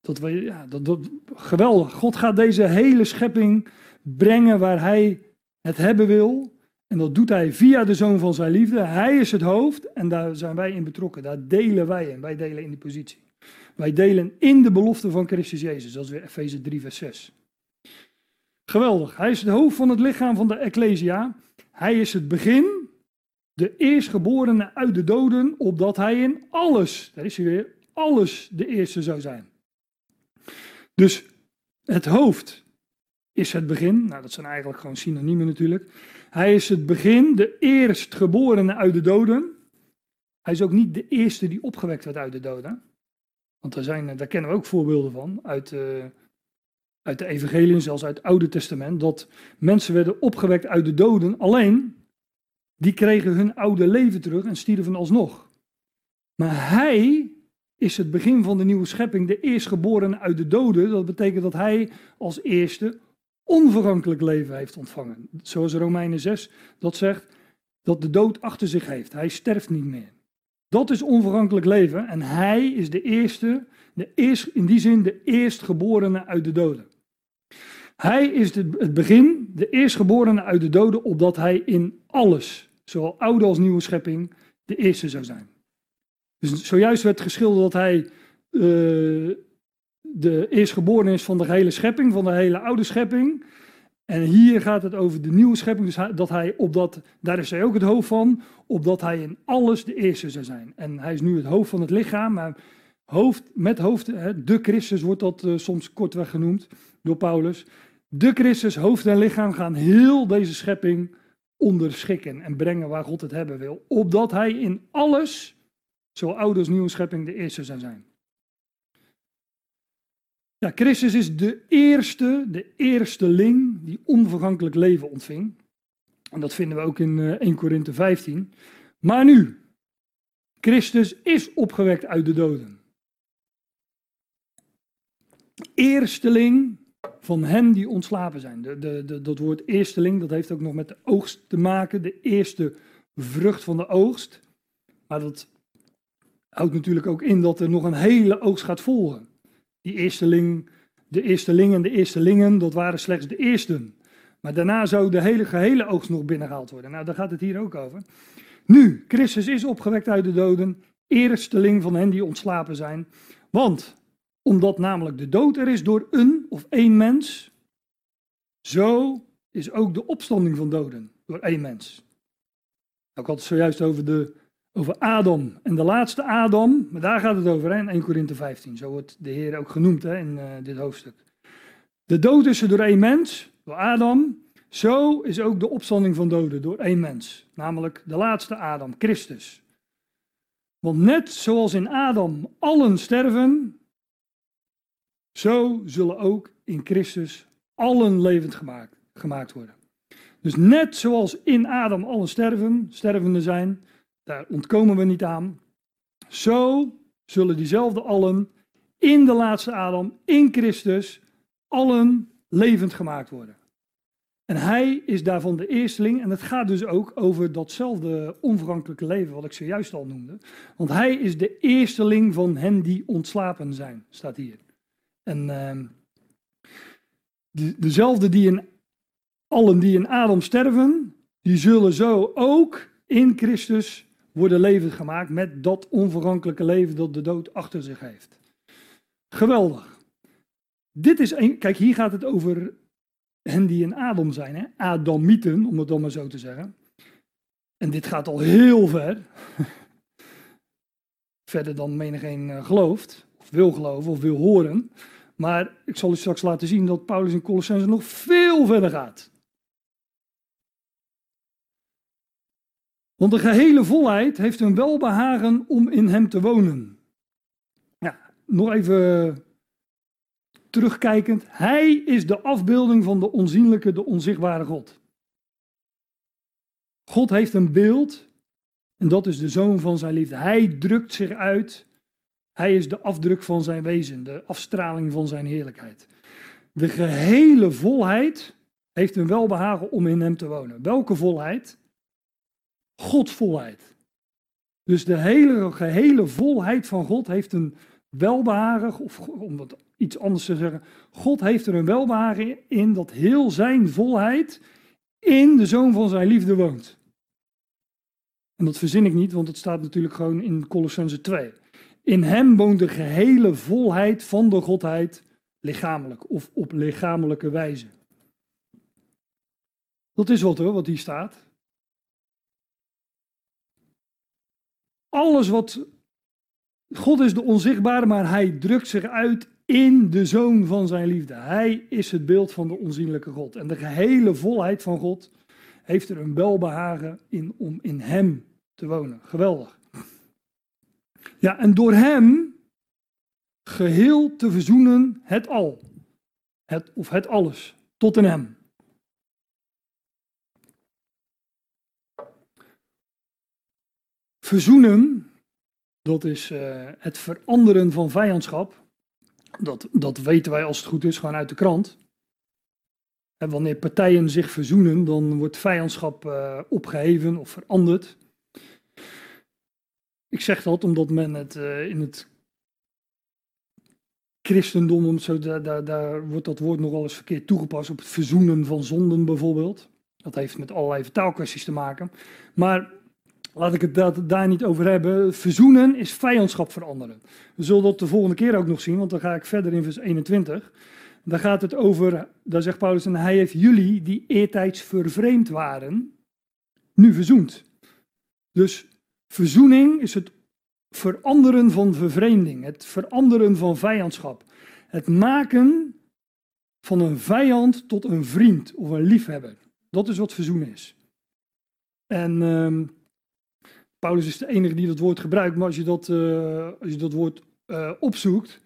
Dat we, ja, dat, dat, geweldig. God gaat deze hele schepping brengen waar hij het hebben wil. En dat doet hij via de zoon van zijn liefde. Hij is het hoofd en daar zijn wij in betrokken. Daar delen wij in. Wij delen in die positie. Wij delen in de belofte van Christus Jezus. Dat is weer Efeze 3, vers 6. Geweldig. Hij is het hoofd van het lichaam van de Ecclesia. Hij is het begin, de eerstgeborene uit de doden, opdat hij in alles, daar is hij weer, alles de eerste zou zijn. Dus het hoofd is het begin. Nou, dat zijn eigenlijk gewoon synoniemen natuurlijk. Hij is het begin, de eerstgeborene uit de doden. Hij is ook niet de eerste die opgewekt werd uit de doden. Want daar, zijn, daar kennen we ook voorbeelden van uit, uh, uit de Evangelieën, zelfs uit het Oude Testament. Dat mensen werden opgewekt uit de doden. Alleen, die kregen hun oude leven terug en stierven alsnog. Maar hij is het begin van de nieuwe schepping, de eerstgeborene uit de doden. Dat betekent dat hij als eerste onvergankelijk leven heeft ontvangen. Zoals Romeinen 6 dat zegt, dat de dood achter zich heeft. Hij sterft niet meer. Dat is onvergankelijk leven en hij is de eerste, de eerst, in die zin de eerstgeborene uit de doden. Hij is het begin, de eerstgeborene uit de doden, opdat hij in alles, zowel oude als nieuwe schepping, de eerste zou zijn. Dus zojuist werd geschilderd dat hij uh, de eerstgeborene is van de hele schepping, van de hele oude schepping. En hier gaat het over de nieuwe schepping, dus dat hij opdat, daar is hij ook het hoofd van, opdat hij in alles de eerste zou zijn. En hij is nu het hoofd van het lichaam, maar hoofd, met hoofd, de Christus wordt dat uh, soms kortweg genoemd door Paulus. De Christus, hoofd en lichaam gaan heel deze schepping onderschikken en brengen waar God het hebben wil. Opdat hij in alles, zowel oude als nieuwe schepping, de eerste zou zijn. Christus is de eerste, de eersteling die onvergankelijk leven ontving. En dat vinden we ook in 1 eh, Korinthe 15. Maar nu, Christus is opgewekt uit de doden. Eersteling van hen die ontslapen zijn. De, de, dat woord eersteling, dat heeft ook nog met de oogst te maken. De eerste vrucht van de oogst. Maar dat houdt natuurlijk ook in dat er nog een hele oogst gaat volgen. Die eersteling, de eersteling en de eerstelingen, dat waren slechts de eersten. Maar daarna zou de hele gehele oogst nog binnengehaald worden. Nou, daar gaat het hier ook over. Nu, Christus is opgewekt uit de doden, eersteling van hen die ontslapen zijn. Want, omdat namelijk de dood er is door een of één mens, zo is ook de opstanding van doden door één mens. Ik had het zojuist over de over Adam en de laatste Adam, maar daar gaat het over hè, in 1 Korinthe 15. Zo wordt de Heer ook genoemd hè, in uh, dit hoofdstuk. De dood is door één mens, door Adam. Zo is ook de opstanding van doden door één mens, namelijk de laatste Adam, Christus. Want net zoals in Adam allen sterven, zo zullen ook in Christus allen levend gemaakt, gemaakt worden. Dus net zoals in Adam allen sterven, stervende zijn, daar ontkomen we niet aan. Zo zullen diezelfde allen in de laatste Adam, in Christus, allen levend gemaakt worden. En hij is daarvan de eersteling. En het gaat dus ook over datzelfde onvergankelijke leven wat ik zojuist al noemde. Want hij is de eersteling van hen die ontslapen zijn, staat hier. En de, dezelfde die in allen die in Adam sterven, die zullen zo ook in Christus worden levend gemaakt met dat onvergankelijke leven dat de dood achter zich heeft. Geweldig. Dit is een, kijk, hier gaat het over hen die in Adam zijn, hè? Adamieten, om het dan maar zo te zeggen. En dit gaat al heel ver. Verder dan menigeen uh, gelooft, of wil geloven, of wil horen. Maar ik zal u straks laten zien dat Paulus in Colossense nog veel verder gaat. Want de gehele volheid heeft een welbehagen om in hem te wonen. Ja, nog even terugkijkend. Hij is de afbeelding van de onzienlijke, de onzichtbare God. God heeft een beeld en dat is de zoon van zijn liefde. Hij drukt zich uit. Hij is de afdruk van zijn wezen, de afstraling van zijn heerlijkheid. De gehele volheid heeft een welbehagen om in hem te wonen. Welke volheid? Gods volheid. Dus de hele gehele volheid van God heeft een welbehagen, of om dat iets anders te zeggen, God heeft er een welbehagen in dat heel zijn volheid in de zoon van zijn liefde woont. En dat verzin ik niet, want het staat natuurlijk gewoon in Colossense 2. In hem woont de gehele volheid van de Godheid lichamelijk of op lichamelijke wijze. Dat is wat hoor, wat hier staat. Alles wat. God is de onzichtbare, maar hij drukt zich uit in de zoon van zijn liefde. Hij is het beeld van de onzienlijke God. En de gehele volheid van God heeft er een welbehagen in om in hem te wonen. Geweldig. Ja, en door hem geheel te verzoenen het al. Het, of het alles, tot in hem. Verzoenen, dat is uh, het veranderen van vijandschap. Dat, dat weten wij als het goed is gewoon uit de krant. En wanneer partijen zich verzoenen, dan wordt vijandschap uh, opgeheven of veranderd. Ik zeg dat omdat men het uh, in het christendom, om zo, daar, daar, daar wordt dat woord nogal eens verkeerd toegepast op het verzoenen van zonden bijvoorbeeld. Dat heeft met allerlei vertaalkwesties te maken. Maar laat ik het daar, daar niet over hebben. Verzoenen is vijandschap veranderen. We zullen dat de volgende keer ook nog zien, want dan ga ik verder in vers 21. Daar gaat het over, daar zegt Paulus, en hij heeft jullie die eertijds vervreemd waren, nu verzoend. Dus verzoening is het veranderen van vervreemding, het veranderen van vijandschap. Het maken van een vijand tot een vriend of een liefhebber. Dat is wat verzoenen is. En uh, Paulus is de enige die dat woord gebruikt, maar als je dat, uh, als je dat woord uh, opzoekt,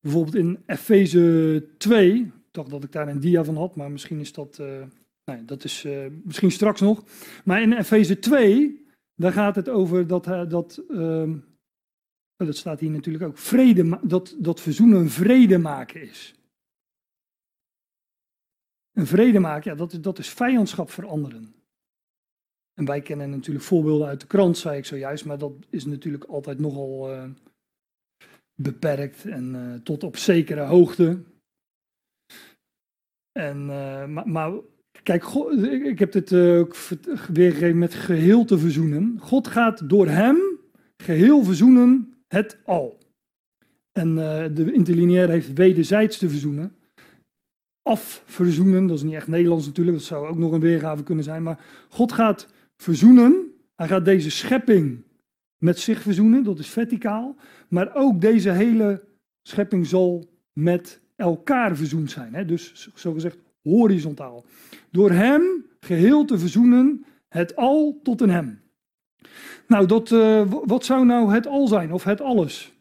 bijvoorbeeld in Efeze 2, ik dacht dat ik daar een dia van had, maar misschien is dat, uh, nee, dat is misschien straks nog. Maar in Efeze 2, daar gaat het over dat, dat ehm, oh, dat staat hier natuurlijk ook, vrede, dat, dat verzoenen vrede maken is. Een vrede maken, ja, dat, dat is vijandschap veranderen. En wij kennen natuurlijk voorbeelden uit de krant, zei ik zojuist, maar dat is natuurlijk altijd nogal uh, beperkt en uh, tot op zekere hoogte. En, uh, maar, kijk, ik heb dit ook weergegeven met geheel te verzoenen. God gaat door hem geheel verzoenen het al. En de interlineair heeft wederzijds te verzoenen. Afverzoenen, dat is niet echt Nederlands natuurlijk, dat zou ook nog een weergave kunnen zijn. Maar God gaat verzoenen. Hij gaat deze schepping met zich verzoenen, dat is verticaal. Maar ook deze hele schepping zal met elkaar verzoend zijn. Hè? Dus zogezegd horizontaal. Door hem geheel te verzoenen, het al tot een hem. Nou, dat, uh, wat zou nou het al zijn of het alles?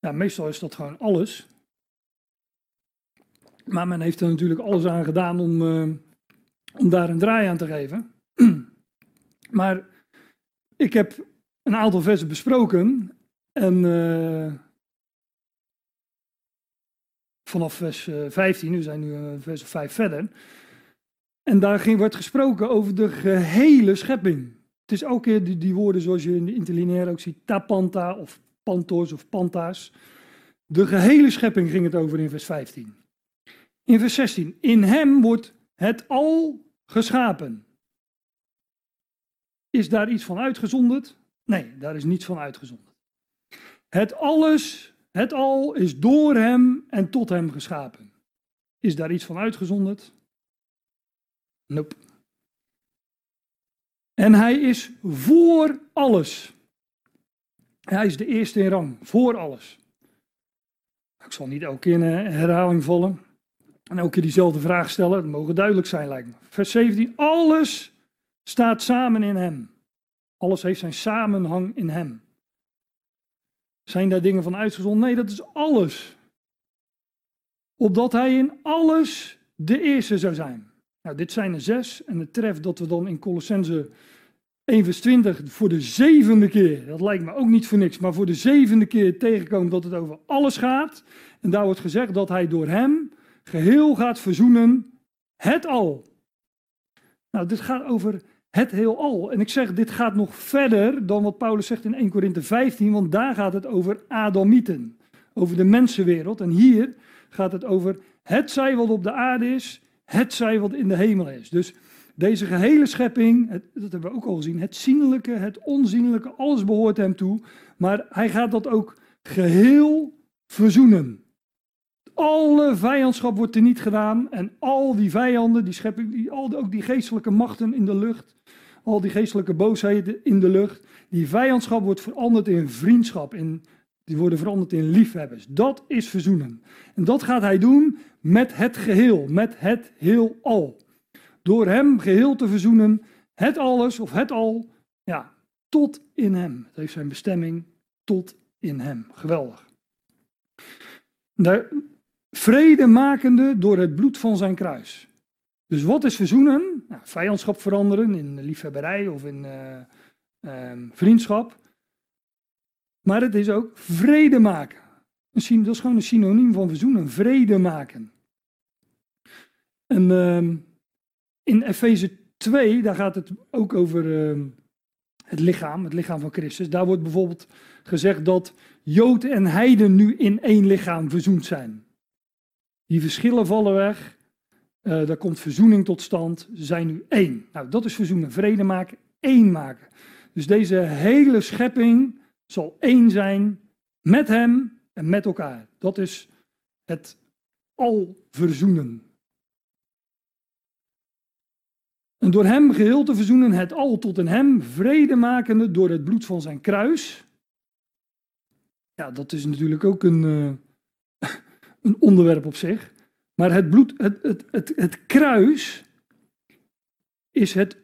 Nou, meestal is dat gewoon alles. Maar men heeft er natuurlijk alles aan gedaan om, uh, om daar een draai aan te geven. Maar ik heb een aantal versen besproken en uh, vanaf vers 15, we zijn nu uh, vers 5 verder. En daar ging, wordt gesproken over de gehele schepping. Het is ook keer die, die woorden zoals je in de interlineair ook ziet, tapanta of pantos of panta's. De gehele schepping ging het over in vers 15. In vers 16, in hem wordt het al geschapen. Is daar iets van uitgezonderd? Nee, daar is niets van uitgezonderd. Het alles, het al is door hem en tot hem geschapen. Is daar iets van uitgezonderd? Nope. En hij is voor alles. Hij is de eerste in rang, voor alles. Ik zal niet elke in herhaling vallen. En elke keer diezelfde vraag stellen, dat mogen duidelijk zijn lijkt me. Vers 17, alles staat samen in hem. Alles heeft zijn samenhang in hem. Zijn daar dingen van uitgezonden? Nee, dat is alles. Opdat hij in alles de eerste zou zijn. Nou, dit zijn er zes en het treft dat we dan in Colossense 1 vers 20 voor de zevende keer, dat lijkt me ook niet voor niks, maar voor de zevende keer tegenkomen dat het over alles gaat. En daar wordt gezegd dat hij door hem geheel gaat verzoenen het al. Nou, dit gaat over het heelal. En ik zeg, dit gaat nog verder dan wat Paulus zegt in 1 Korinthe 15, want daar gaat het over Adamieten, over de mensenwereld. En hier gaat het over het zij wat op de aarde is, het zij wat in de hemel is. Dus deze gehele schepping, dat hebben we ook al gezien, het zienlijke, het onzienlijke, alles behoort hem toe. Maar hij gaat dat ook geheel verzoenen. Alle vijandschap wordt er niet gedaan en al die vijanden, die schepping, die, al, ook die geestelijke machten in de lucht, al die geestelijke boosheden in de lucht, die vijandschap wordt veranderd in vriendschap, in, die worden veranderd in liefhebbers. Dat is verzoenen. En dat gaat hij doen met het geheel, met het heelal. Door hem geheel te verzoenen, het alles of het al, ja, tot in hem. Het heeft zijn bestemming tot in hem. Geweldig. De vrede makende door het bloed van zijn kruis. Dus wat is verzoenen? Nou, vijandschap veranderen in liefhebberij of in uh, uh, vriendschap. Maar het is ook vrede maken. Dat is gewoon een synoniem van verzoenen. Vrede maken. En uh, in Efeze 2, daar gaat het ook over ehm, het lichaam, het lichaam van Christus. Daar wordt bijvoorbeeld gezegd dat Jood en Heiden nu in één lichaam verzoend zijn. Die verschillen vallen weg. Uh, daar komt verzoening tot stand. Ze zijn nu één. Nou, dat is verzoenen. Vrede maken, één maken. Dus deze hele schepping zal één zijn met hem en met elkaar. Dat is het al verzoenen. En door hem geheel te verzoenen, het al tot in hem, vrede makende door het bloed van zijn kruis. Ja, dat is natuurlijk ook een, uh, een onderwerp op zich. Maar het bloed, het, het, het, het kruis is het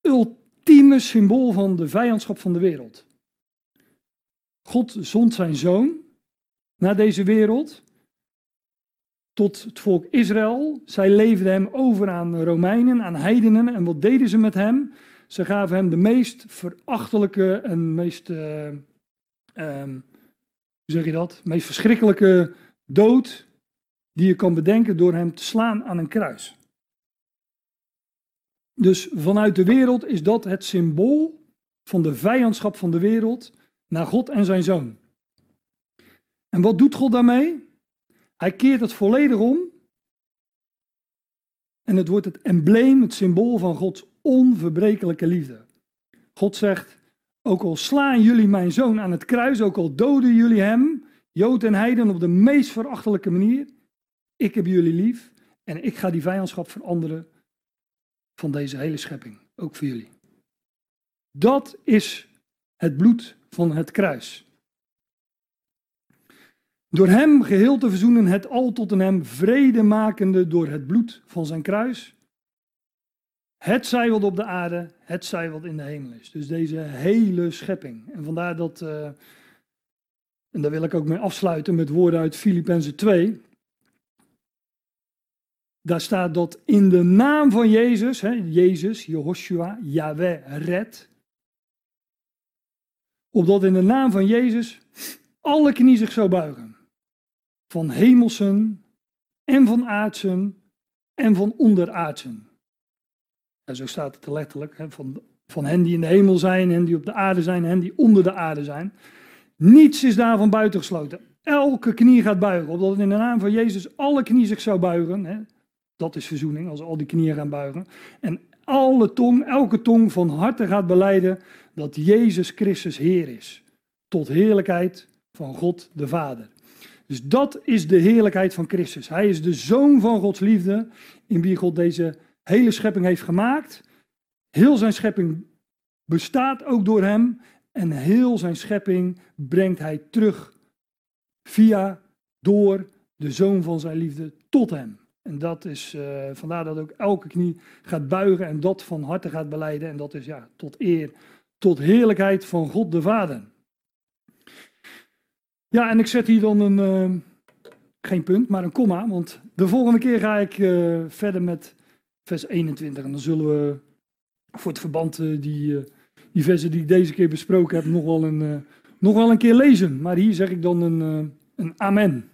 ultieme symbool van de vijandschap van de wereld. God zond zijn zoon naar deze wereld tot het volk Israël. Zij leefden hem over aan Romeinen, aan heidenen. En wat deden ze met hem? Ze gaven hem de meest verachtelijke en meest, uh, hoe zeg je dat? Meest verschrikkelijke dood die je kan bedenken door hem te slaan aan een kruis. Dus vanuit de wereld is dat het symbool van de vijandschap van de wereld naar God en zijn zoon. En wat doet God daarmee? Hij keert het volledig om. En het wordt het embleem, het symbool van Gods onverbrekelijke liefde. God zegt, ook al slaan jullie mijn zoon aan het kruis, ook al doden jullie hem, Jood en Heiden, op de meest verachtelijke manier, ik heb jullie lief en ik ga die vijandschap veranderen van deze hele schepping, ook voor jullie. Dat is het bloed van het kruis. Door hem geheel te verzoenen, het al tot hem vrede makende door het bloed van zijn kruis. Het zij wat op de aarde, het zij wat in de hemel is. Dus deze hele schepping. En vandaar dat, uh, en daar wil ik ook mee afsluiten met woorden uit Filippenzen 2. Daar staat dat in de naam van Jezus, hè, Jezus, Jehoshua, Yahweh, red. Opdat in de naam van Jezus alle knie zich zou buigen van hemelsen en van aardsen en van onderaardsen. En zo staat het letterlijk, hè, van, van hen die in de hemel zijn, hen die op de aarde zijn, hen die onder de aarde zijn. Niets is daarvan buitengesloten. Elke knie gaat buigen, opdat in de naam van Jezus alle knie zich zou buigen. Hè. Dat is verzoening, als al die knieën gaan buigen. En alle tong, elke tong van harte gaat beleiden dat Jezus Christus Heer is. Tot heerlijkheid van God de Vader. Dus dat is de heerlijkheid van Christus. Hij is de zoon van Gods liefde, in wie God deze hele schepping heeft gemaakt. Heel zijn schepping bestaat ook door hem. En heel zijn schepping brengt hij terug via, door de zoon van zijn liefde tot hem. En dat is uh, vandaar dat ook elke knie gaat buigen en dat van harte gaat beleiden. En dat is ja, tot eer, tot heerlijkheid van God de Vader. Ja, en ik zet hier dan een, uh, geen punt, maar een komma, want de volgende keer ga ik uh, verder met vers 21. En dan zullen we voor het verband eh, die, die versen die ik deze keer besproken heb nog wel een, uh, nog wel een keer lezen. Maar hier zeg ik dan een, een amen.